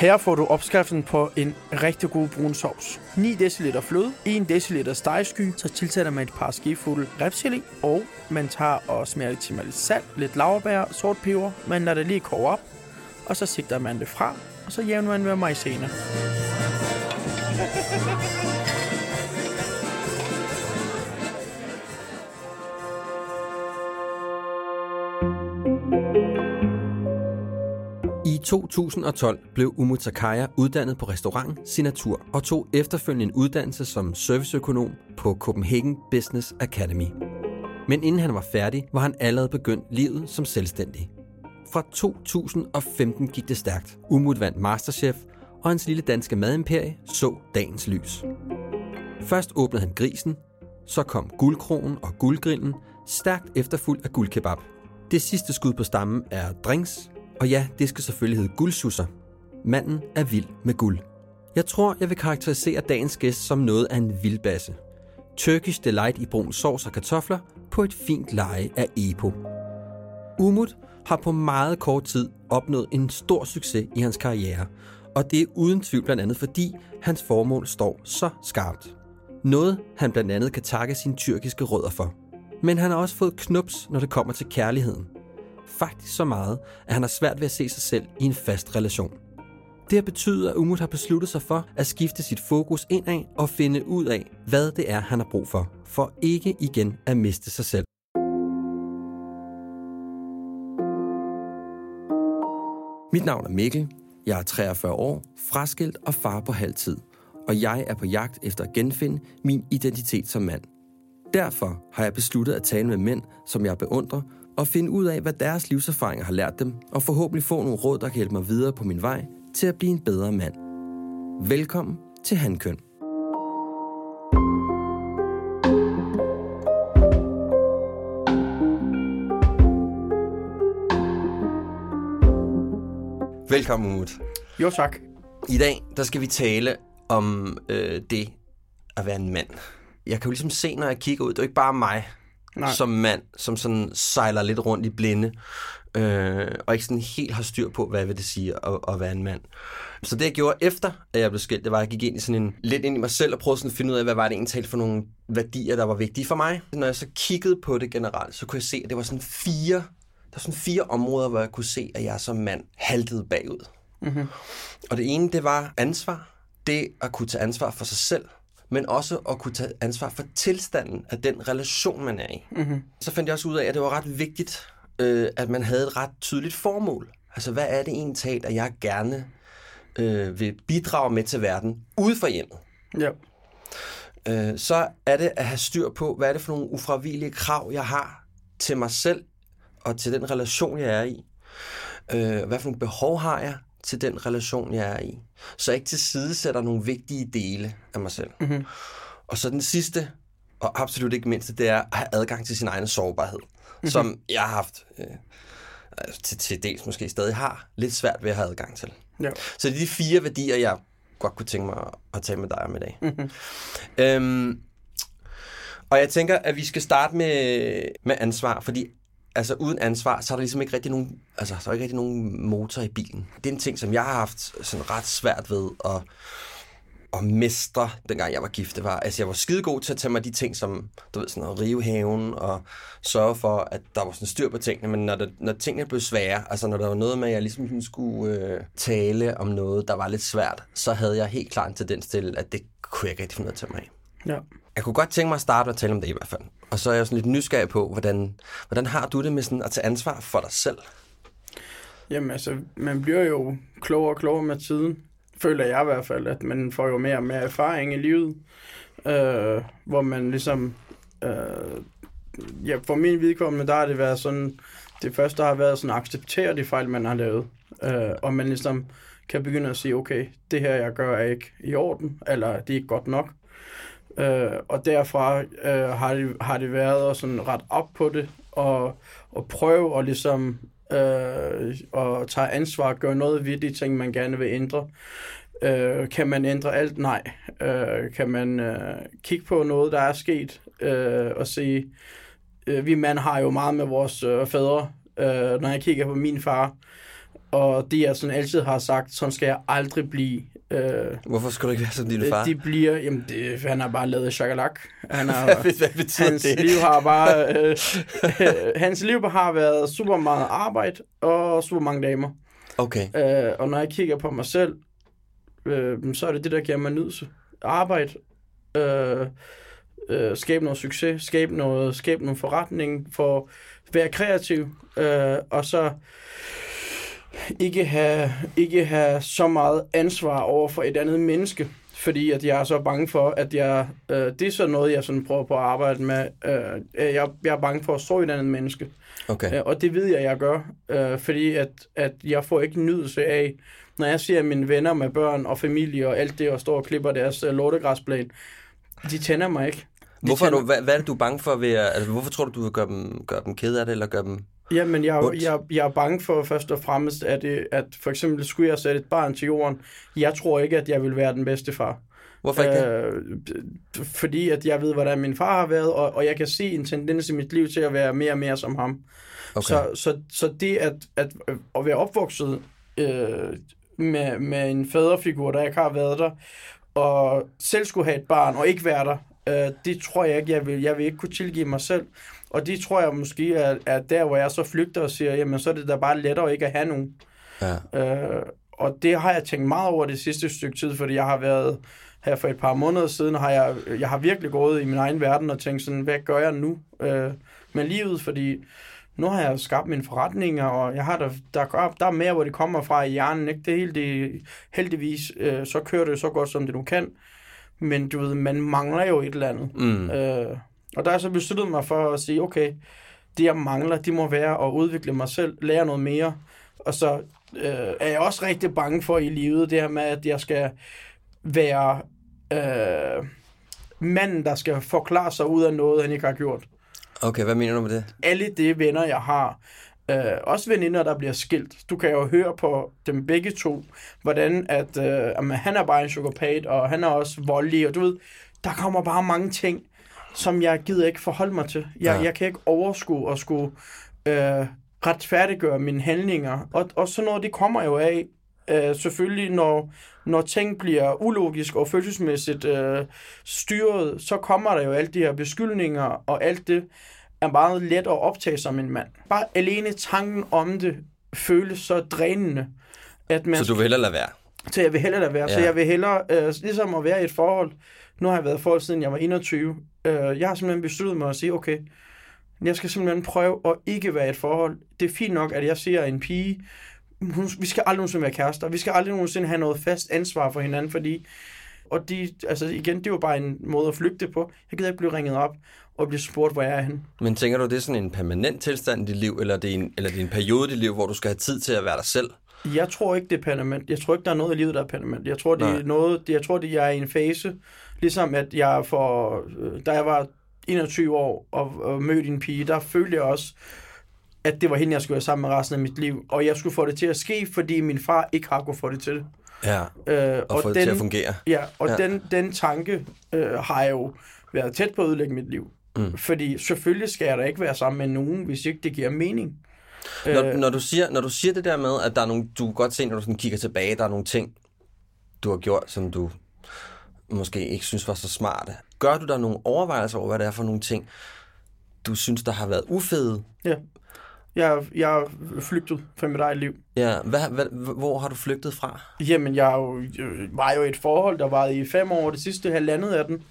Her får du opskriften på en rigtig god brun sovs. 9 dl fløde, 1 dl stegesky, så tilsætter man et par skefulde repchili, og man tager og smager lidt med lidt salt, lidt laurbær, sort peber, man lader det lige koge op, og så sigter man det fra, og så jævner man med majsena. 2012 blev Umut Takaya uddannet på restaurant Signatur og tog efterfølgende en uddannelse som serviceøkonom på Copenhagen Business Academy. Men inden han var færdig, var han allerede begyndt livet som selvstændig. Fra 2015 gik det stærkt. Umut vandt Masterchef, og hans lille danske madimperie så dagens lys. Først åbnede han grisen, så kom guldkronen og guldgrillen, stærkt efterfulgt af guldkebab. Det sidste skud på stammen er drinks, og ja, det skal selvfølgelig hedde guldsusser. Manden er vild med guld. Jeg tror, jeg vil karakterisere dagens gæst som noget af en vildbasse. Turkish Delight i brun sovs og kartofler på et fint leje af Epo. Umut har på meget kort tid opnået en stor succes i hans karriere, og det er uden tvivl blandt andet fordi hans formål står så skarpt. Noget han blandt andet kan takke sine tyrkiske rødder for. Men han har også fået knups, når det kommer til kærligheden. Faktisk så meget, at han har svært ved at se sig selv i en fast relation. Det har betydet, at Umut har besluttet sig for at skifte sit fokus indad og finde ud af, hvad det er, han har brug for, for ikke igen at miste sig selv. Mit navn er Mikkel. Jeg er 43 år, fraskilt og far på halv tid. Og jeg er på jagt efter at genfinde min identitet som mand. Derfor har jeg besluttet at tale med mænd, som jeg beundrer, og finde ud af, hvad deres livserfaringer har lært dem, og forhåbentlig få nogle råd, der kan hjælpe mig videre på min vej til at blive en bedre mand. Velkommen til Handkøn. Velkommen, Umut. Jo tak. I dag, der skal vi tale om øh, det at være en mand. Jeg kan jo ligesom se, når jeg kigger ud, det er jo ikke bare mig Nej. som mand, som sådan sejler lidt rundt i blinde, øh, og ikke sådan helt har styr på, hvad vil det sige at, at være en mand. Så det, jeg gjorde efter, at jeg blev skilt, det var, at jeg gik ind i sådan en, lidt ind i mig selv og prøvede sådan at finde ud af, hvad var det egentlig for nogle værdier, der var vigtige for mig. Når jeg så kiggede på det generelt, så kunne jeg se, at det var sådan fire, der var sådan fire områder, hvor jeg kunne se, at jeg som mand haltede bagud. Mm-hmm. Og det ene, det var ansvar. Det at kunne tage ansvar for sig selv, men også at kunne tage ansvar for tilstanden af den relation, man er i. Mm-hmm. Så fandt jeg også ud af, at det var ret vigtigt, øh, at man havde et ret tydeligt formål. Altså, hvad er det egentlig, at jeg gerne øh, vil bidrage med til verden ude for hjemmet? Ja. Øh, så er det at have styr på, hvad er det for nogle ufravigelige krav, jeg har til mig selv og til den relation, jeg er i. Øh, hvad for nogle behov har jeg til den relation, jeg er i. Så jeg ikke til side sætter nogle vigtige dele af mig selv. Mm-hmm. Og så den sidste, og absolut ikke mindste, det er at have adgang til sin egen sårbarhed, mm-hmm. som jeg har haft, øh, til, til dels måske stadig har, lidt svært ved at have adgang til. Ja. Så det er de fire værdier, jeg godt kunne tænke mig at tale med dig om i dag. Mm-hmm. Øhm, og jeg tænker, at vi skal starte med, med ansvar, fordi altså uden ansvar, så er der ligesom ikke rigtig nogen, altså, så er ikke rigtig nogen motor i bilen. Det er en ting, som jeg har haft sådan ret svært ved at, at mestre, dengang jeg var gift. Det var, altså jeg var skide god til at tage mig de ting, som, du ved, sådan at rive haven og sørge for, at der var sådan styr på tingene, men når, det, når tingene blev svære, altså når der var noget med, at jeg ligesom skulle øh, tale om noget, der var lidt svært, så havde jeg helt klart en tendens til, at det kunne jeg ikke rigtig finde ud af at tage mig af. Ja. Jeg kunne godt tænke mig at starte med at tale om det i hvert fald. Og så er jeg sådan lidt nysgerrig på, hvordan, hvordan har du det med sådan at tage ansvar for dig selv? Jamen altså, man bliver jo klogere og klogere med tiden. Føler jeg i hvert fald, at man får jo mere og mere erfaring i livet. Øh, hvor man ligesom... Øh, ja, for min vedkommende, der har det været sådan... Det første har været sådan at acceptere de fejl, man har lavet. Øh, og man ligesom kan begynde at sige, okay, det her, jeg gør, er ikke i orden, eller det er ikke godt nok. Øh, og derfra øh, har, det, har det været at sådan ret op på det, og, og prøve at ligesom øh, og tage ansvar og gøre noget ved de ting, man gerne vil ændre. Øh, kan man ændre alt? Nej. Øh, kan man øh, kigge på noget, der er sket, øh, og sige, øh, vi mænd har jo meget med vores øh, fædre. Øh, når jeg kigger på min far, og det jeg sådan altid har sagt, sådan skal jeg aldrig blive. Øh, Hvorfor skulle du ikke være som din far? De bliver, jamen det, han har bare lavet chakalak. Han har, hvad betyder hans det? liv har bare, øh, hans liv har været super meget arbejde og super mange damer. Okay. Øh, og når jeg kigger på mig selv, øh, så er det det, der giver mig nydelse. Arbejde, øh, øh, skabe noget succes, skabe noget, skabe noget forretning, for at være kreativ, øh, og så ikke have, ikke have så meget ansvar over for et andet menneske, fordi at jeg er så bange for, at jeg, øh, det er så noget, jeg sådan prøver på at arbejde med. Øh, jeg, jeg er bange for at så et andet menneske. Okay. Øh, og det ved jeg, jeg gør, øh, fordi at, at jeg får ikke nydelse af, når jeg ser mine venner med børn og familie og alt det, og står og klipper deres øh, lortegræsplan, de tænder mig ikke. Hvorfor er du, hvad, hvad er det, du er bange for ved at, altså, hvorfor tror du, du vil gøre dem, gøre dem ked af det, eller gøre dem... Jamen, jeg, jeg, jeg er bange for først og fremmest, at, det, at for eksempel skulle jeg sætte et barn til jorden. Jeg tror ikke, at jeg vil være den bedste far. Hvorfor ikke det? Øh, fordi at jeg ved, hvordan min far har været, og, og jeg kan se en tendens i mit liv til at være mere og mere som ham. Okay. Så, så, så det at, at, at være opvokset øh, med, med en faderfigur, der ikke har været der, og selv skulle have et barn og ikke være der, øh, det tror jeg ikke, jeg vil. Jeg vil ikke kunne tilgive mig selv. Og det tror jeg måske er, er der, hvor jeg så flygter og siger, jamen så er det da bare lettere ikke at have nogen. Ja. Øh, og det har jeg tænkt meget over det sidste stykke tid, fordi jeg har været her for et par måneder siden, har jeg, jeg har virkelig gået i min egen verden og tænkt sådan, hvad gør jeg nu øh, med livet, fordi nu har jeg skabt mine forretninger, og jeg har der, der, gør- der er mere, hvor det kommer fra i hjernen, ikke? Det er helt det, heldigvis, øh, så kører det så godt, som det nu kan, men du ved, man mangler jo et eller andet. Mm. Øh, og der er så besluttet mig for at sige, okay, det jeg mangler, det må være at udvikle mig selv, lære noget mere. Og så øh, er jeg også rigtig bange for i livet, det her med, at jeg skal være øh, manden, der skal forklare sig ud af noget, han ikke har gjort. Okay, hvad mener du med det? Alle de venner, jeg har, øh, også veninder, der bliver skilt. Du kan jo høre på dem begge to, hvordan at, øh, jamen, han er bare en psykopat, og han er også voldelig, og du ved, der kommer bare mange ting, som jeg gider ikke forholde mig til. Jeg, Ja. jeg kan ikke overskue og skulle øh, retfærdiggøre mine handlinger. Og, og sådan noget, det kommer jo af, øh, selvfølgelig, når, når ting bliver ulogisk og følelsesmæssigt øh, styret, så kommer der jo alle de her beskyldninger, og alt det er meget let at optage som en mand. Bare alene tanken om det føles så drænende, at man Så du vil hellere lade være? så jeg vil hellere lade være. Ja. Så jeg vil hellere, øh, ligesom at være i et forhold. Nu har jeg været i forhold, siden jeg var 21. Øh, jeg har simpelthen besluttet mig at sige, okay, jeg skal simpelthen prøve at ikke være i et forhold. Det er fint nok, at jeg siger en pige, hun, vi skal aldrig nogensinde være kærester. Vi skal aldrig nogensinde have noget fast ansvar for hinanden, fordi... Og de, altså igen, det var bare en måde at flygte på. Jeg gider ikke blive ringet op og blive spurgt, hvor jeg er henne. Men tænker du, det er sådan en permanent tilstand i dit liv, eller det er en, eller det er en periode i dit liv, hvor du skal have tid til at være dig selv? Jeg tror ikke, det er permanent. Jeg tror ikke, der er noget i livet, der er permanent. Jeg tror, det Nej. er noget, det, jeg tror, det jeg er i en fase, ligesom at jeg for, øh, da jeg var 21 år og, og mødte en pige, der følte jeg også, at det var hende, jeg skulle være sammen med resten af mit liv. Og jeg skulle få det til at ske, fordi min far ikke har kunnet få det til. Ja, Øh, og, få det den, til at fungere. Ja, og Ja. Den, den tanke øh, har jeg jo været tæt på at ødelægge mit liv. Mm. Fordi selvfølgelig skal jeg da ikke være sammen med nogen, hvis ikke det giver mening. Når, når, du siger, når du siger det der med, at der er nogle, du kan godt se, når du sådan kigger tilbage, der er nogle ting, du har gjort, som du måske ikke synes var så smarte. Gør du der nogle overvejelser over, hvad det er for nogle ting, du synes, der har været ufede? Ja. Jeg, jeg er flygtet fra mit eget liv. Ja, hvad, hvad, hvor har du flygtet fra? Jamen, jeg jo, øh, var jo i et forhold, der varede i fem år. Det sidste halvandet af den,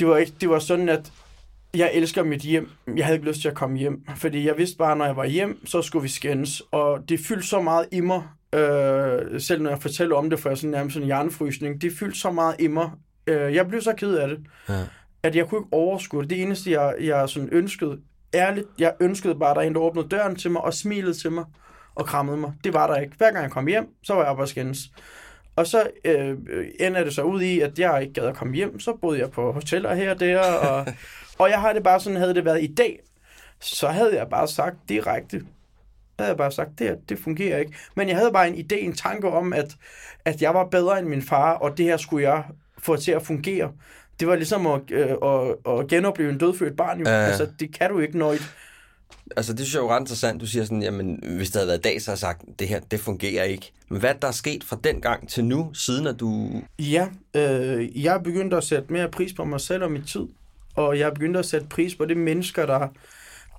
det var, ikke, det var sådan, at jeg elsker mit hjem. Jeg havde ikke lyst til at komme hjem, fordi jeg vidste bare, når jeg var hjem, så skulle vi skændes. Og det fyldte så meget i mig, øh, selv når jeg fortæller om det, for jeg sådan nærmest en hjernefrysning. Det fyldte så meget i mig. Øh, jeg blev så ked af det, Ja. at jeg kunne ikke overskue det. Det eneste, jeg, jeg sådan ønskede, ærligt, jeg ønskede bare, at der en, der åbnede døren til mig og smilede til mig og krammede mig. Det var der ikke. Hver gang jeg kom hjem, så var jeg og skændes. Og så øh, ender det så ud i, at jeg ikke gad at komme hjem. Så boede jeg på hoteller her og der. Og, og jeg har det bare sådan, havde det været i dag, så havde jeg bare sagt direkte, havde jeg bare sagt, det, her, det fungerer ikke. Men jeg havde bare en idé, en tanke om, at, at jeg var bedre end min far, og det her skulle jeg få til at fungere. Det var ligesom at, øh, at, at genopleve en dødfødt barn. Jo. Ja. Altså, det kan du ikke, når et, Altså, det synes jeg er jo ret interessant. Du siger sådan, jamen, hvis det havde været dag, så har jeg sagt, det her, det fungerer ikke. Men hvad er der er sket fra den gang til nu, siden at du... Ja, øh, jeg er begyndt at sætte mere pris på mig selv og min tid. Og jeg er begyndt at sætte pris på de mennesker, der...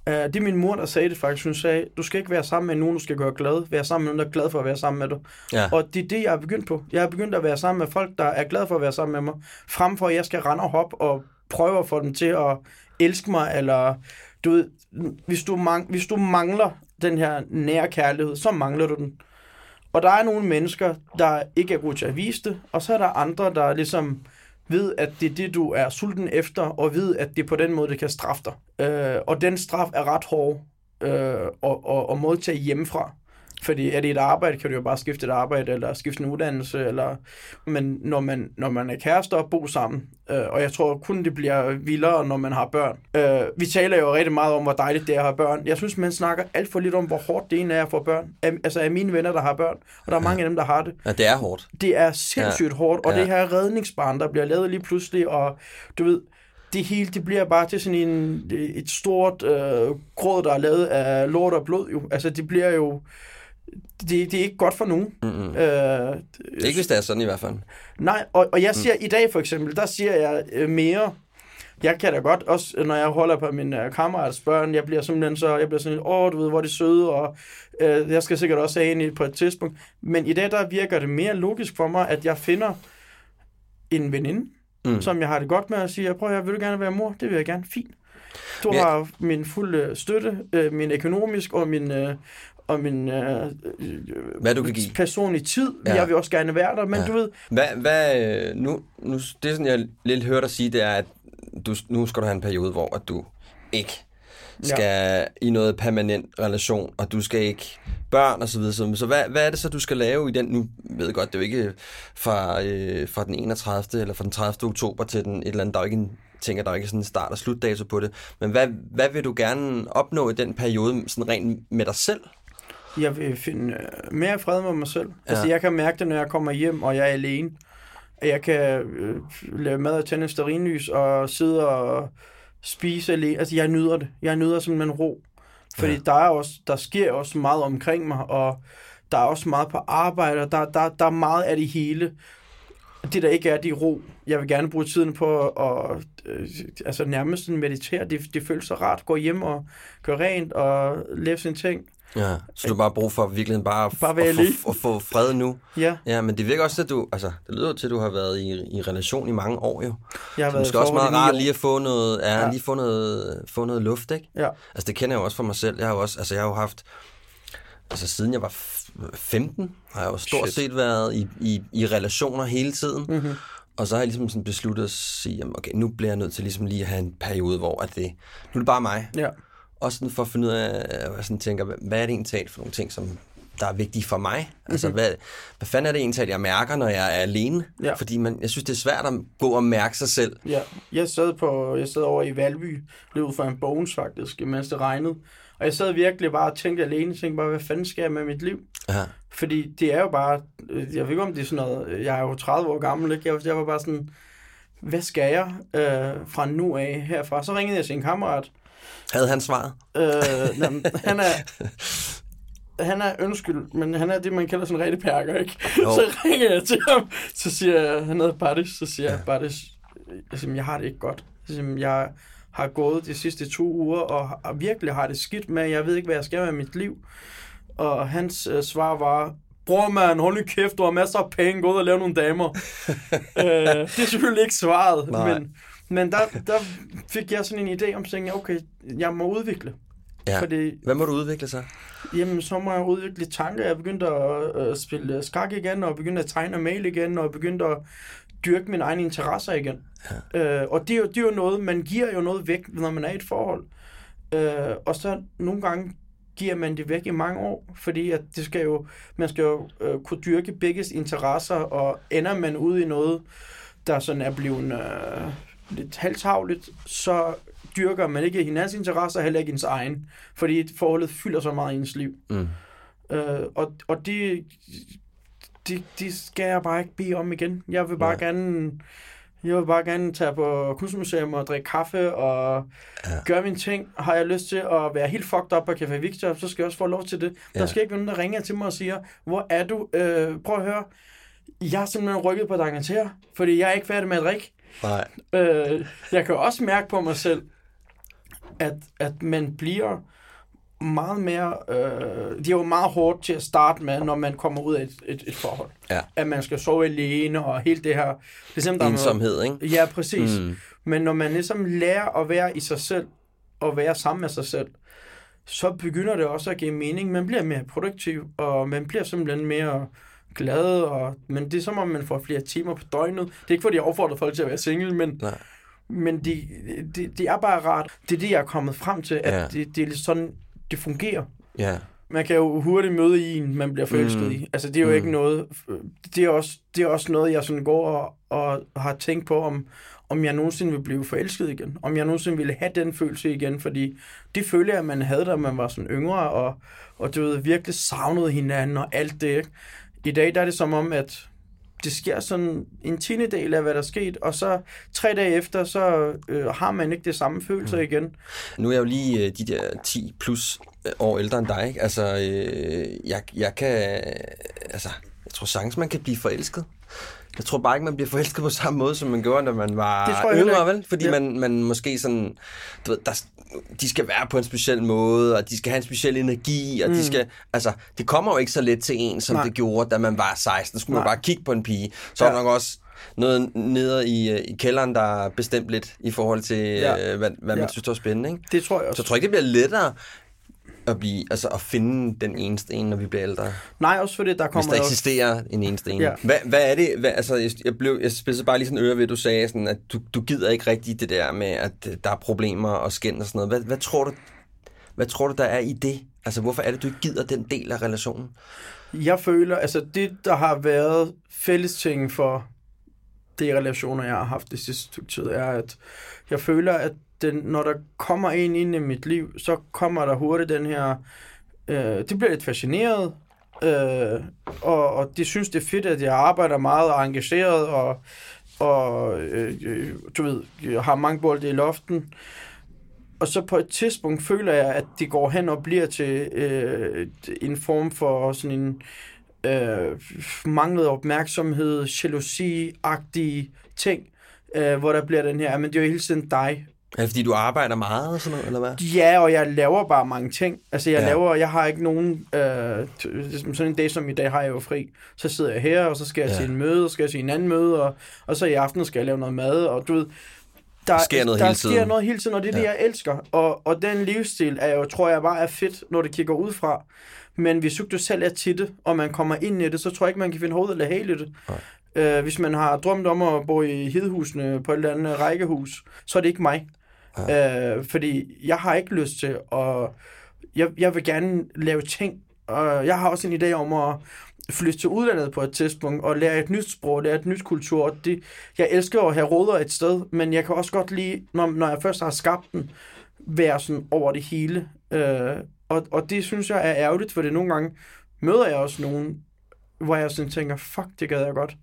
Øh, det er min mor, der sagde det faktisk. Hun sagde, du skal ikke være sammen med nogen, du skal gøre glad. Være sammen med nogen, der er glad for at være sammen med dig. Ja. Og det er det, jeg er begyndt på. Jeg er begyndt at være sammen med folk, der er glade for at være sammen med mig. Frem for, at jeg skal rende og hoppe og prøve at få dem til at elske mig. Eller, du ved, hvis du, mang- hvis du mangler den her nære kærlighed, så mangler du den. Og der er nogle mennesker, der ikke er gode til at vise det, og så er der andre, der ligesom ved, at det er det, du er sulten efter, og ved, at det er på den måde, det kan straffe dig. Øh, og den straf er ret hård øh, og, og, og modtage hjemmefra. Fordi er det et arbejde, kan du jo bare skifte et arbejde, eller skifte en uddannelse, eller... men når man, når man er kærester og bor sammen, øh, og jeg tror kun det bliver vildere, når man har børn. Øh, vi taler jo rigtig meget om, hvor dejligt det er at have børn. Jeg synes, man snakker alt for lidt om, hvor hårdt det egentlig er at få børn. Altså af mine venner, der har børn, og der er mange af dem, der har det. Ja, det er hårdt. Det er sindssygt ja. hårdt, og Ja. ja. det her redningsbarn, der bliver lavet lige pludselig, og du ved, det hele, det bliver bare til sådan en, et stort øh, gråd, der er lavet af lort og blod jo. Altså, det bliver jo, det, det er ikke godt for nogen. Mm-hmm. Øh, Ikke hvis det er sådan i hvert fald. Nej, og, og jeg siger, mm. i dag for eksempel, der siger jeg øh, mere, jeg kan da godt, også når jeg holder på min øh, kammerats børn, jeg bliver simpelthen så, jeg bliver sådan lidt, åh, du ved, hvor er de søde, og øh, jeg skal sikkert også have en på et tidspunkt. Men i dag, der virker det mere logisk for mig, at jeg finder en veninde, Mm. mm. som jeg har det godt med at sige, prøv at vil du gerne være mor? Det vil jeg gerne, fint. Du jeg- har min fulde støtte, øh, min økonomisk og min, øh, og min øh, øh, Hvad du kan give. personlige tid. Ja. Jeg vil også gerne være der, men Ja. du ved, Hvad, hvad, øh, nu, nu, det sådan, jeg lidt hører dig sige, det er, at du, nu skal du have en periode, hvor at du ikke skal ja. i noget permanent relation, og du skal ikke børn og så videre. Så hvad, hvad er det så, du skal lave i den? Nu ved jeg godt, det er jo ikke fra, øh, fra den 31. eller fra den 30. oktober til den et eller andet. Der er jo ikke en, tænker, der er ikke sådan en start- og slutdato på det. Men hvad, hvad vil du gerne opnå i den periode, sådan rent med dig selv? Jeg vil finde øh, mere fred med mig selv. Ja. Altså, jeg kan mærke det, når jeg kommer hjem, og jeg er alene. At Jeg kan øh, lave mad og tænde en stearinlys, og sidde og spise alene. Altså, jeg nyder det. Jeg nyder simpelthen ro. Fordi Ja. der, er også, der sker også meget omkring mig, og der er også meget på arbejde, og der, der, der er meget af det hele. Det, der ikke er, det er ro. Jeg vil gerne bruge tiden på at øh, altså nærmest meditere. Det, det føles så rart. Gå hjem og gøre rent og lave sine ting. Ja, så du har bare brug for virkelig bare, at- Bare at, få, at få fred nu. Ja, Ja, men det virker også at du, altså, det lyder til, at du har været i, i relation i mange år jo. jeg har Så været måske også meget rart lige at få noget, ja, ja. Lige få noget, få noget luft, ikke? Ja. Altså det kender jeg jo også for mig selv. Jeg har jo også, altså jeg har jo haft, altså siden jeg var f- 15, har jeg jo stort Shit. set været i, i, i relationer hele tiden. Mm-hmm. Og så har jeg ligesom sådan besluttet at sige, jamen, okay, nu bliver jeg nødt til ligesom lige at have en periode, hvor at det, nu er det bare mig. Ja. Også sådan for at finde ud af, og jeg sådan tænker, hvad, er det egentlig for nogle ting, som der er vigtige for mig? Altså, Mhm. hvad, hvad fanden er det egentlig, talt, jeg mærker, når jeg er alene? Ja. Fordi man, jeg synes, det er svært at gå og mærke sig selv. Ja, jeg sad, på, jeg sad over i Valby, lige ud for en bogens faktisk, mens det regnede. Og jeg sad virkelig bare og tænkte alene, tænkte bare, hvad fanden skal jeg med mit liv? Ja. Fordi det er jo bare, øh, jeg ved ikke om det er sådan noget, jeg er jo 30 år gammel, ikke? Jeg var bare sådan, hvad skal jeg øh, fra nu af herfra? Så ringede jeg til en kammerat. Havde han svaret? Øh, jamen, han er, han er undskyld, men han er det, man kalder sådan en rigtig perker, ikke? Jo. Så ringer jeg til ham, så siger jeg, han hedder Bartis, så siger jeg, Bartis, jeg, siger, jeg har det ikke godt. Jeg, siger, jeg har gået de sidste to uger, og virkelig har det skidt med, jeg ved ikke, hvad jeg skal med mit liv. Og hans øh, svar var, bror man, hold nu kæft, du har masser af penge, gå ud og lave nogle damer. øh, det er selvfølgelig ikke svaret, Nej. men, Men der, der fik jeg sådan en idé om, at okay, jeg må udvikle. Ja. Fordi, Hvad må du udvikle så? jamen, så må jeg udvikle tanker. Jeg begyndte at øh, spille skak igen, og begyndte at tegne og male igen, og begyndte at dyrke mine egne interesser igen. Ja. Øh, og det er, jo, det er jo noget, man giver jo noget væk, når man er i et forhold. Øh, og så nogle gange giver man det væk i mange år, fordi at det skal jo, man skal jo øh, kunne dyrke begges interesser, og ender man ud i noget, der sådan er blevet øh, lidt halvtavligt, så dyrker man ikke hinandens interesser, heller ikke ens egen, fordi forholdet fylder så meget i ens liv. Mm. Øh, og og det, det, det skal jeg bare ikke bede om igen. Jeg vil bare Nej. gerne... Jeg vil bare gerne tage på kunstmuseum og drikke kaffe og Ja. ja. gøre mine ting. Har jeg lyst til at være helt fucked up på Café Victor, så skal jeg også få lov til det. Ja. Ja. Der skal ikke nogen, der ringer til mig og siger, hvor er du? Øh, prøv at høre. Jeg har simpelthen rykket på Danganter, fordi jeg er ikke færdig med at drikke. Nej. Øh, jeg kan også mærke på mig selv, at, at man bliver meget mere... Øh, det er jo meget hårdt til at starte med, når man kommer ud af et, et, et forhold. Ja. At man skal sove alene og helt det her... Er simpelthen, der er noget- Ensomhed, ikke? Ja, præcis. Mm. Men når man ligesom lærer at være i sig selv, og være sammen med sig selv, så begynder det også at give mening. Man bliver mere produktiv, og man bliver simpelthen mere glad, og, men det er som om, man får flere timer på døgnet. Det er ikke, fordi jeg opfordrer folk til at være single, men, Nej. men det de, de er bare rart. Det er det, jeg er kommet frem til, at Ja. det, det er sådan, det fungerer. Ja. Man kan jo hurtigt møde en, man bliver forelsket Mm. i. Altså, det er jo Mm. ikke noget... Det er, også, det er også noget, jeg sådan går og, og har tænkt på, om, om jeg nogensinde vil blive forelsket igen. Om jeg nogensinde ville have den følelse igen, fordi det føler jeg, at man havde, da man var sådan yngre, og, og du ved, virkelig savnede hinanden og alt det. ikke? I dag der er det som om, at det sker sådan en tiendedel af, hvad der er sket, og så tre dage efter, så øh, har man ikke det samme følelse Mm. igen. Nu er jeg jo lige øh, de der 10 plus øh, år ældre end dig, ikke? Altså, øh, jeg, jeg kan... Altså, jeg tror sagtens, man kan blive forelsket. Jeg tror bare ikke, man bliver forelsket på samme måde, som man gjorde, da man var Det tror jeg yngre, vel? Fordi Ja. man, man måske sådan... Du ved, der, de skal være på en speciel måde, og de skal have en speciel energi, og mm. de skal... Altså, det kommer jo ikke så let til en, som Nej. det gjorde, da man var 16. Så skulle man Nej. bare kigge på en pige. Så er Ja. der nok også noget nede i, øh, i kælderen, der er bestemt lidt i forhold til, Ja. øh, hvad, hvad man Ja. synes, der er spændende, ikke? Det tror jeg Så også. jeg tror ikke, det bliver lettere at, blive, altså at finde den eneste en, når vi bliver ældre. Nej, også fordi der Hvis kommer der jo- eksisterer en eneste en. Ja. Hvad, hvad er det? Hvad, altså, jeg, blev, jeg spidsede bare lige sådan øre ved, at du sagde, sådan, at du, du gider ikke rigtigt det der med, at øh, der er problemer og skænd og sådan noget. Hvad, hvad, tror du, hvad tror du, der er i det? Altså, hvorfor er det, du ikke gider den del af relationen? Jeg føler, altså det, der har været fælles ting for de relationer, jeg har haft det sidste stykke tid, er, at jeg føler, at den, når der kommer en ind i mit liv, så kommer der hurtigt den her, øh, det bliver lidt fascineret, øh, og, og de synes, det er fedt, at jeg arbejder meget og engageret, og, og øh, øh, du ved, jeg har mange bolde i loften, og så på et tidspunkt føler jeg, at det går hen og bliver til øh, en form for sådan en øh, manglet opmærksomhed, jalousi-agtige ting, øh, hvor der bliver den her, men det er jo hele tiden dig. Er det, fordi du arbejder meget og sådan noget, eller hvad? Ja, og jeg laver bare mange ting. Altså, jeg Ja. laver, jeg har ikke nogen, øh, sådan en dag som i dag har jeg jo fri. Så sidder jeg her, og så skal jeg Ja. til en møde, og skal jeg til en anden møde, og, og så i aften skal jeg lave noget mad, og du ved, der, sker noget der hele sker tiden. noget hele tiden, og det er det, Ja. jeg elsker. Og, og den livsstil er jo, tror jeg bare er fedt, når det kigger ud fra. Men hvis du selv er til det, og man kommer ind i det, så tror jeg ikke, man kan finde hovedet eller hale i det. Øh, hvis man har drømt om at bo i hedehusene på et eller andet rækkehus, så er det ikke mig. Øh, fordi jeg har ikke lyst til at... Jeg, jeg vil gerne lave ting, og jeg har også en idé om at flytte til udlandet på et tidspunkt, og lære et nyt sprog, lære et nyt kultur. Og Det, jeg elsker at have råder et sted, men jeg kan også godt lide, når, når jeg først har skabt den, være sådan over det hele. Øh, og, og det synes jeg er ærgerligt, for det nogle gange møder jeg også nogen, hvor jeg sådan tænker, fuck, det gad jeg godt.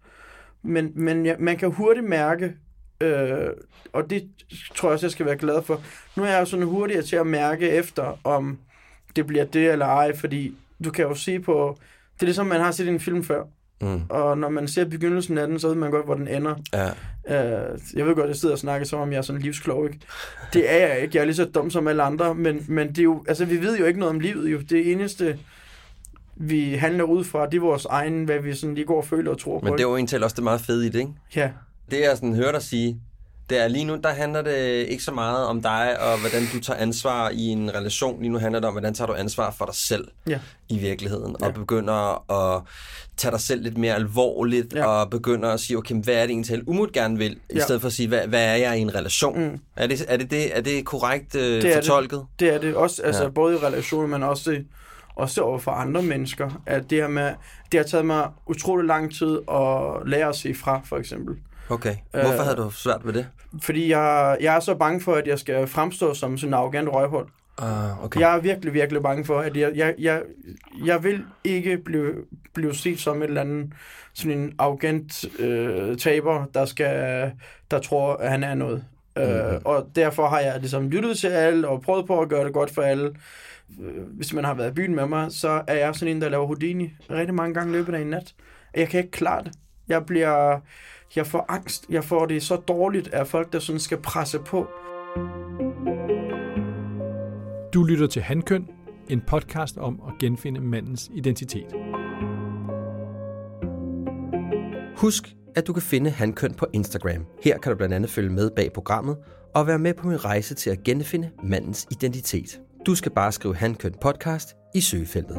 Men, men ja, man kan hurtigt mærke, øh, og det tror jeg også, jeg skal være glad for. Nu er jeg jo sådan hurtigere til at mærke efter, om det bliver det eller ej, fordi du kan jo se på, det er ligesom, man har set en film før, Mm. og når man ser begyndelsen af den, så ved man godt, hvor den ender. Ja. Øh, jeg ved godt, jeg sidder og snakker som om jeg er sådan livsklog, ikke? Det er jeg ikke. Jeg er lige så dum som alle andre, men, men det er jo, altså, vi ved jo ikke noget om livet. Jo. Det eneste, vi handler ud fra, det er vores egen, hvad vi sådan lige går og føler og tror på. Men det er jo egentlig også det meget fede i det, ikke? Ja, Det jeg sådan hører dig sige, Det er lige nu, der handler det ikke så meget om dig og hvordan du tager ansvar i en relation. Lige nu handler det om, hvordan tager du ansvar for dig selv Ja. i virkeligheden. Ja. Og begynder at tage dig selv lidt mere alvorligt, Ja. og begynder at sige, okay, hvad er det egentlig selv umut gerne vil, i Ja. stedet for at sige, hvad, hvad er jeg i en relation? Mm. Er, det, er, det det, er det korrekt øh, Det er det. fortolket? Det er det også, altså Ja. både i relationer, men også, også over for andre mennesker. At det her med, det har taget mig utrolig lang tid at lære at sige fra, for eksempel. Okay. Hvorfor Øh, havde du svært ved det? Fordi jeg, jeg er så bange for, at jeg skal fremstå som sådan en arrogant røghul. Uh, okay. Jeg er virkelig, virkelig bange for, at jeg, jeg, jeg, jeg vil ikke blive, blive set som et eller andet, sådan en arrogant øh, taber, der, skal, der tror, at han er noget. Mm-hmm. Øh, og derfor har jeg ligesom lyttet til alle og prøvet på at gøre det godt for alle. Øh, Hvis man har været i byen med mig, så er jeg sådan en, der laver Houdini rigtig mange gange i løbet af en nat. Jeg kan ikke klare det. Jeg bliver... Jeg får angst. Jeg får det så dårligt af folk, der sådan skal presse på. Du lytter til Handkøn, en podcast om at genfinde mandens identitet. Husk, at du kan finde Handkøn på Instagram. Her kan du blandt andet følge med bag programmet og være med på min rejse til at genfinde mandens identitet. Du skal bare skrive Handkøn podcast i søgefeltet.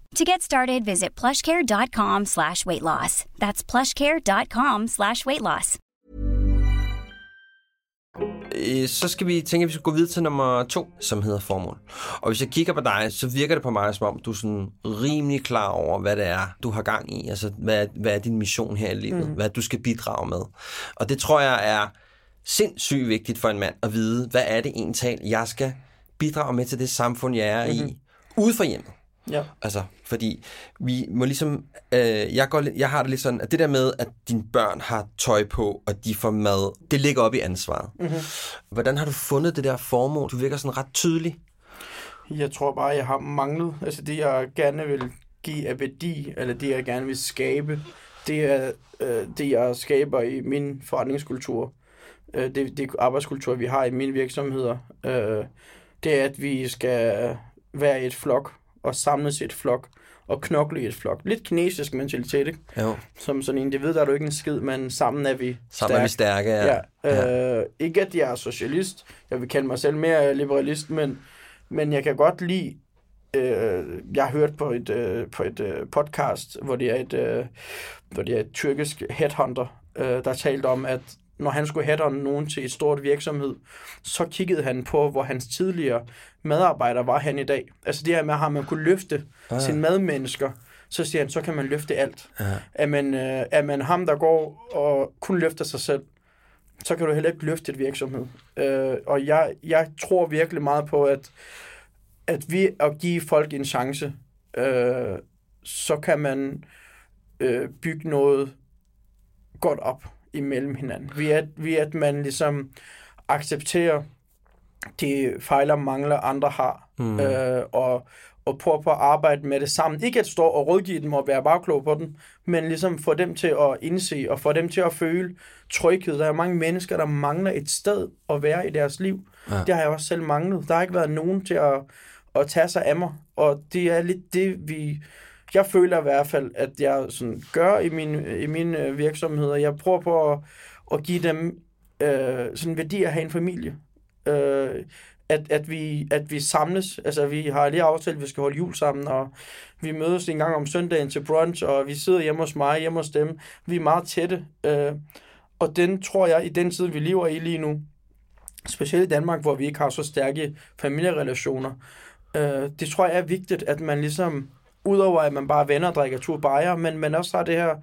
To get started, visit plushcare.com slash weight loss. That's plushcare.com slash weight loss. Øh, Så skal vi tænke, at vi skal gå videre til nummer to, som hedder formål. Og hvis jeg kigger på dig, så virker det på mig, som om du er sådan rimelig klar over, hvad det er, du har gang i. Altså, hvad hvad er din mission her i livet? Mm. Hvad du skal bidrage med. Og det tror jeg er sindssygt vigtigt for en mand at vide, hvad er det egentlig, jeg skal bidrage med til det samfund, jeg er mm-hmm. i, ude for hjemmet. Ja. Altså, fordi vi må ligesom, øh, jeg, går, jeg har det lidt sådan, at det der med, at dine børn har tøj på, og de får mad, det ligger op i ansvaret. Mm-hmm. Hvordan har du fundet det der formål? Du virker sådan ret tydelig. Jeg tror bare, jeg har manglet. Altså det, jeg gerne vil give af værdi, eller det, jeg gerne vil skabe, det er øh, det, jeg skaber i min forretningskultur. Øh, det, det arbejdskultur, vi har i mine virksomheder. Øh, det er, at vi skal være et flok, og samles i et flok, og knokle i et flok. Lidt kinesisk mentalitet, ikke? Jo. Som sådan en, det ved der er du ikke en skid, men sammen er vi Sammen er vi stærke. Ja. Ja, øh, ikke at jeg er socialist. Jeg vil kalde mig selv mere liberalist, men, men jeg kan godt lide... Øh, jeg har hørt på et, øh, på et øh, podcast, hvor det er et, øh, hvor det er et tyrkisk headhunter, øh, der talte om, at når han skulle headhunte nogen til et stort virksomhed, så kiggede han på, hvor hans tidligere medarbejdere var han i dag. Altså det her med, at man kunne løfte ah. sine medmennesker, så siger han, så kan man løfte alt. Ja. Er, man, øh, er man ham, der går og kun løfter sig selv, så kan du heller ikke løfte et virksomhed. Øh, og jeg, jeg tror virkelig meget på, at, at vi at give folk en chance, øh, så kan man øh, bygge noget godt op imellem hinanden. Ved at, ved at man ligesom accepterer de fejler og mangler andre har, mm. øh, og, og prøver på at arbejde med det sammen. Ikke at stå og rådgive dem og være bagklog på dem, men ligesom få dem til at indse og få dem til at føle tryghed. Der er mange mennesker, der mangler et sted at være i deres liv. Ja. Det har jeg også selv manglet. Der har ikke været nogen til at, at tage sig af mig, og det er lidt det, vi jeg føler i hvert fald, at jeg sådan gør i mine, i mine øh, virksomheder. Jeg prøver på at, at give dem øh, sådan værdi at have en familie. Øh, at, at, vi, at vi samles. Altså, vi har lige aftalt, at vi skal holde jul sammen, og vi mødes en gang om søndagen til brunch, og vi sidder hjemme hos mig, hjemme hos dem. Vi er meget tætte. Øh, og den tror jeg, i den tid, vi lever i lige nu, specielt i Danmark, hvor vi ikke har så stærke familierelationer, øh, det tror jeg er vigtigt, at man ligesom, udover at man bare venner og drikker tur bajer, men man også har det her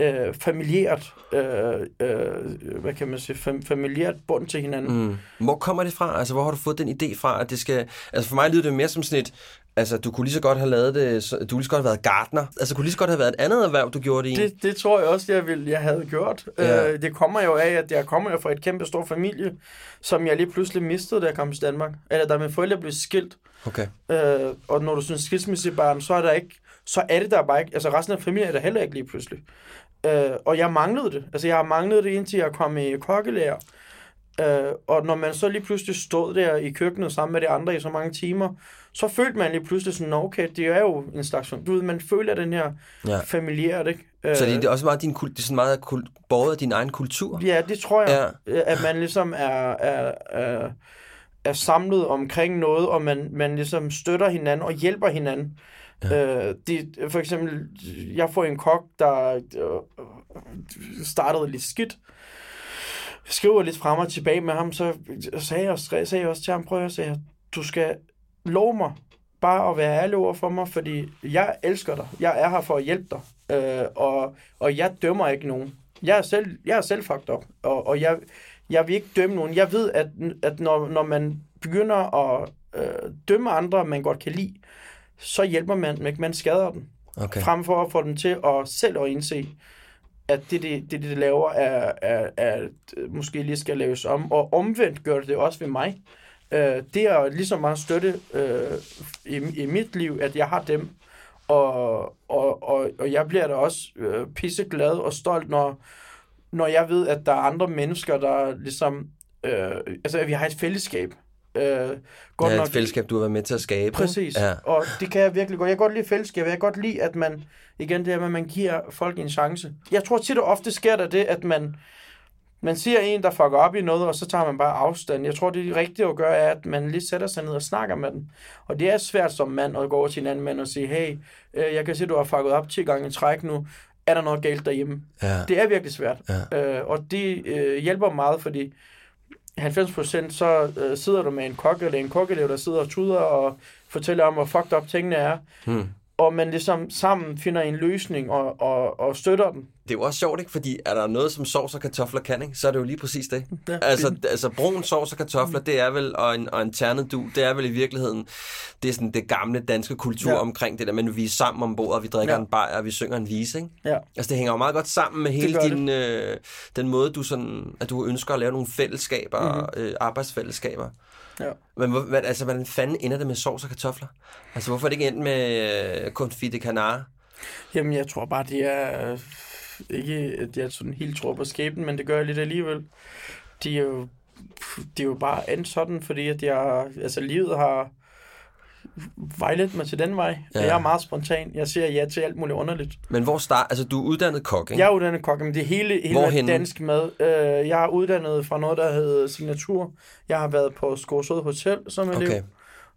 øh, familiært, øh, øh, hvad kan man sige, fam, familiært bund til hinanden. Mm. Hvor kommer det fra? Altså, hvor har du fået den idé fra, at det skal... Altså, for mig lyder det mere som sådan et... Altså, du kunne lige så godt have lavet det... så- Du kunne lige så godt have været gartner. Altså, kunne lige så godt have været et andet erhverv, du gjorde det i. Det, det tror jeg også, jeg, ville, jeg havde gjort. Ja. Ja. Øh, det kommer jo af, at jeg kommer jo fra et kæmpe stor familie, som jeg lige pludselig mistede, da jeg kom til Danmark. Eller da mine forældre blev skilt. Okay. Øh, og når du synes skilsmissebarn, så er der ikke, så er det der bare ikke, altså resten af familien er der heller ikke lige pludselig. Øh, og jeg manglede det. Altså jeg har manglet det indtil jeg kom i kokkelærer. Øh, og når man så lige pludselig stod der i køkkenet sammen med de andre i så mange timer, så følte man lige pludselig sådan, "Nå, okay, det er jo en slags, du ved, man føler den her Ja. familiært, ikke? Øh, Så det, det er også meget din det er sådan meget kult, borget af din egen kultur. Ja, det tror jeg, ja. at man ligesom er, er, er, er samlet omkring noget, og man, man ligesom støtter hinanden og hjælper hinanden. Ja. Øh, det, for eksempel, jeg får en kok, der øh, startede lidt skidt. Skriver lidt frem og tilbage med ham, så sagde jeg, også- sagde jeg også til ham, prøv at jeg, du skal love mig bare at være ærlig over for mig, fordi jeg elsker dig. Jeg er her for at hjælpe dig. Øh, og, og jeg dømmer ikke nogen. Jeg er selv, jeg er selv fucked up, og, og jeg, jeg vil ikke dømme nogen. Jeg ved, at, at når, når man begynder at øh, dømme andre, man godt kan lide, så hjælper man dem ikke, man skader dem. Okay. Frem for at få dem til at selv at indse, at det, det, det, det laver, er, er, er, måske lige skal laves om. Og omvendt gør det også ved mig. Øh, det er lige så meget støtte øh, i, i mit liv, at jeg har dem. Og, og, og, og jeg bliver da også øh, pisseglad og stolt, når, når jeg ved, at der er andre mennesker, der ligesom... Øh, altså, at vi har et fællesskab. Øh, godt Ja, nok- et fællesskab, du har været med til at skabe. Præcis. Ja. Og det kan jeg virkelig godt. Jeg kan godt lide fællesskab. Jeg kan godt lide, at man, igen det her med, at man giver folk en chance. Jeg tror tit og ofte sker der det, at man, man siger en, der fucker op i noget, og så tager man bare afstand. Jeg tror, det rigtige at gøre er, at man lige sætter sig ned og snakker med dem. Og det er svært som mand at gå over til en anden mand og sige, hey, øh, jeg kan se, du har fucket op 10 gange i træk nu. Er der noget galt derhjemme? Ja. Det er virkelig svært. Ja. Øh, og det øh, hjælper meget, fordi 90% så øh, sidder du med en kok eller en kokkeelev, der sidder og tuder og fortæller om, hvor fucked up tingene er. Hmm. Og man ligesom sammen finder en løsning og, og, og støtter den. Det er jo også sjovt, ikke? Fordi er der noget, som sovs og kartofler kan, ikke? så er det jo lige præcis det. Ja. Altså, altså brun sovs og kartofler, det er vel, og en, og en ternet du, det er vel i virkeligheden, det er sådan det gamle danske kultur Ja. omkring det der, men vi er sammen om bordet, og vi drikker Ja. en bajer, og vi synger en vise, ikke? Ja. Altså, det hænger jo meget godt sammen med hele din, øh, den måde, du sådan, at du ønsker at lave nogle fællesskaber, mm-hmm. øh, arbejdsfællesskaber. Ja. Men hvor, hvad, altså, hvordan fanden ender det med sovs og kartofler? Altså, hvorfor er det ikke endt med øh, confit de canard? Jamen, jeg tror bare, det er øh, ikke, at jeg sådan helt tror på skæbnen, men det gør jeg lidt alligevel. De er jo, de er jo bare endt sådan, fordi at jeg, altså livet har vejledt mig til den vej. Ja. Jeg er meget spontan. Jeg siger ja til alt muligt underligt. Men hvor start, altså du er uddannet kok, ikke? Jeg er uddannet kok, men det er hele, hele Hvorhenne? dansk mad. Øh, jeg er uddannet fra noget, der hedder Signatur. Jeg har været på Skårsød Hotel som elev. Okay.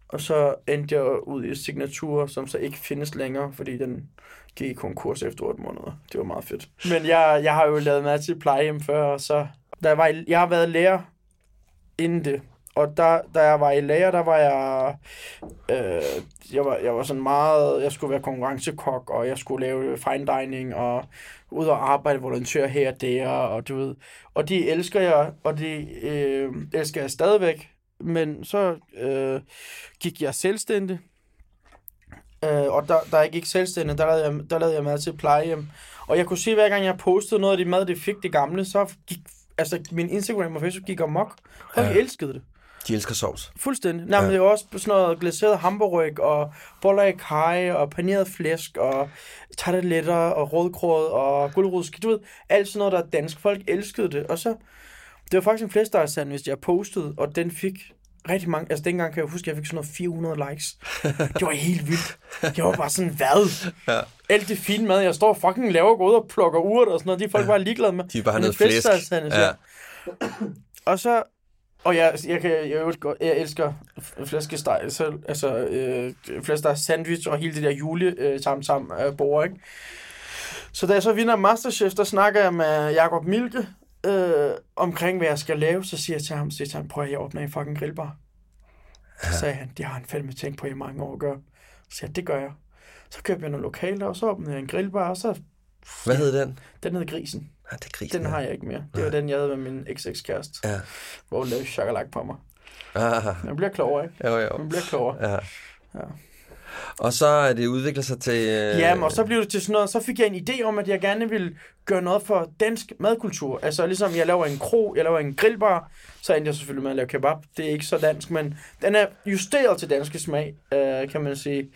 Og så endte jeg ud i Signatur, som så ikke findes længere, fordi den gik i konkurs efter 8 måneder. Det var meget fedt. Men jeg, jeg har jo lavet mad til plejehjem før, og så... Jeg, var jeg har været lærer inden det. Og der, da jeg var i lærer, der var jeg... Øh, jeg, var, jeg var sådan meget... Jeg skulle være konkurrencekok, og jeg skulle lave fine dining, og ud og arbejde volontør her og der, og du ved... Og de elsker jeg, og de øh, elsker jeg stadigvæk. Men så øh, gik jeg selvstændig. Øh, og der, der jeg gik selvstændig, der lavede, jeg, der lavede jeg mad til plejehjem. Og jeg kunne se, hver gang jeg postede noget af de mad, det fik det gamle, så gik altså, min Instagram og Facebook gik amok. Folk ja. elskede det. De elsker sovs. Fuldstændig. Nej, Ja. men det er også sådan noget glaseret hamburg og boller i kaj og paneret flæsk og tarteletter og rødgrød og gulerodski. Du ved, alt sådan noget, der er dansk. Folk elskede det. Og så, det var faktisk en flæskestegsandwich, jeg postede, og den fik rigtig mange, altså dengang kan jeg huske, at jeg fik sådan noget 400 likes. Det var helt vildt. Jeg var bare sådan, hvad? Ja. Alt det fine mad, jeg står fucking laver, ud og plukker urt og sådan noget, de folk bare ligeglade med. De vil bare noget det flæsk. Ja. ja. Og så, og jeg, jeg, kan, jeg, jeg, jeg elsker flæskesteg selv, altså øh, flæskesteg sandwich og hele det der jule øh, tam tam øh, bord, ikke? Så da jeg så vinder Masterchef, der snakker jeg med Jakob Milke øh, omkring, hvad jeg skal lave. Så siger jeg til ham, så siger til ham, prøv at jeg åbner en fucking grillbar. Så sagde han, det har han fandme tænkt på i mange år at gøre. Så siger jeg, det gør jeg. Så købte jeg nogle lokaler, og så åbnede jeg en grillbar, og så Hvad hed den? den hed Grisen. Ja, det er grisen. Den har jeg ikke mere. Det var den, jeg havde med min eks-eks-kæreste, Ja. hvor hun lavede chokolade på mig. Ah, Man bliver klogere, ikke? jo, jo. Man bliver klogere. Ja. Ja. Og så er det udviklet sig til... Øh... Ja, men og så blev det til sådan noget, så fik jeg en idé om, at jeg gerne ville gøre noget for dansk madkultur. Altså ligesom jeg laver en kro, jeg laver en grillbar, så endte jeg selvfølgelig med at lave kebab. Det er ikke så dansk, men den er justeret til danske smag, øh, kan man sige.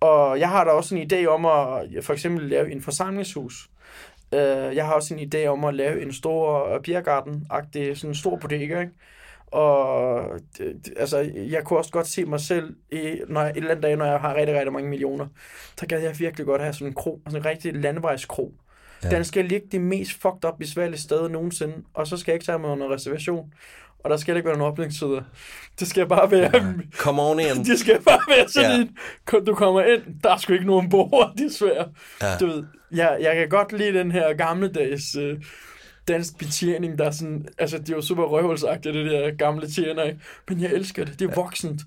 Og jeg har da også en idé om at for eksempel lave en forsamlingshus. Øh, jeg har også en idé om at lave en stor biergarten-agtig, sådan en stor bodega, ikke? Og det, altså, jeg kunne også godt se mig selv, i, når jeg, et eller andet dag, når jeg har rigtig, rigtig mange millioner, så kan jeg virkelig godt have sådan en kro, sådan en rigtig landevejskro. Ja. Den skal ligge det mest fucked up besværlige sted nogensinde, og så skal jeg ikke tage mig under reservation. Og der skal ikke være nogen åbningstider. Det skal bare være... Ja. Come on in. Det skal bare være sådan Ja. en, du kommer ind, der er sgu ikke nogen bord, desværre. Ja. Du ved, jeg, jeg kan godt lide den her gammeldags øh, dansk betjening, der er sådan, altså det er jo super røvhulsagtigt, det der gamle tjener, ikke? men jeg elsker det, det er voksent.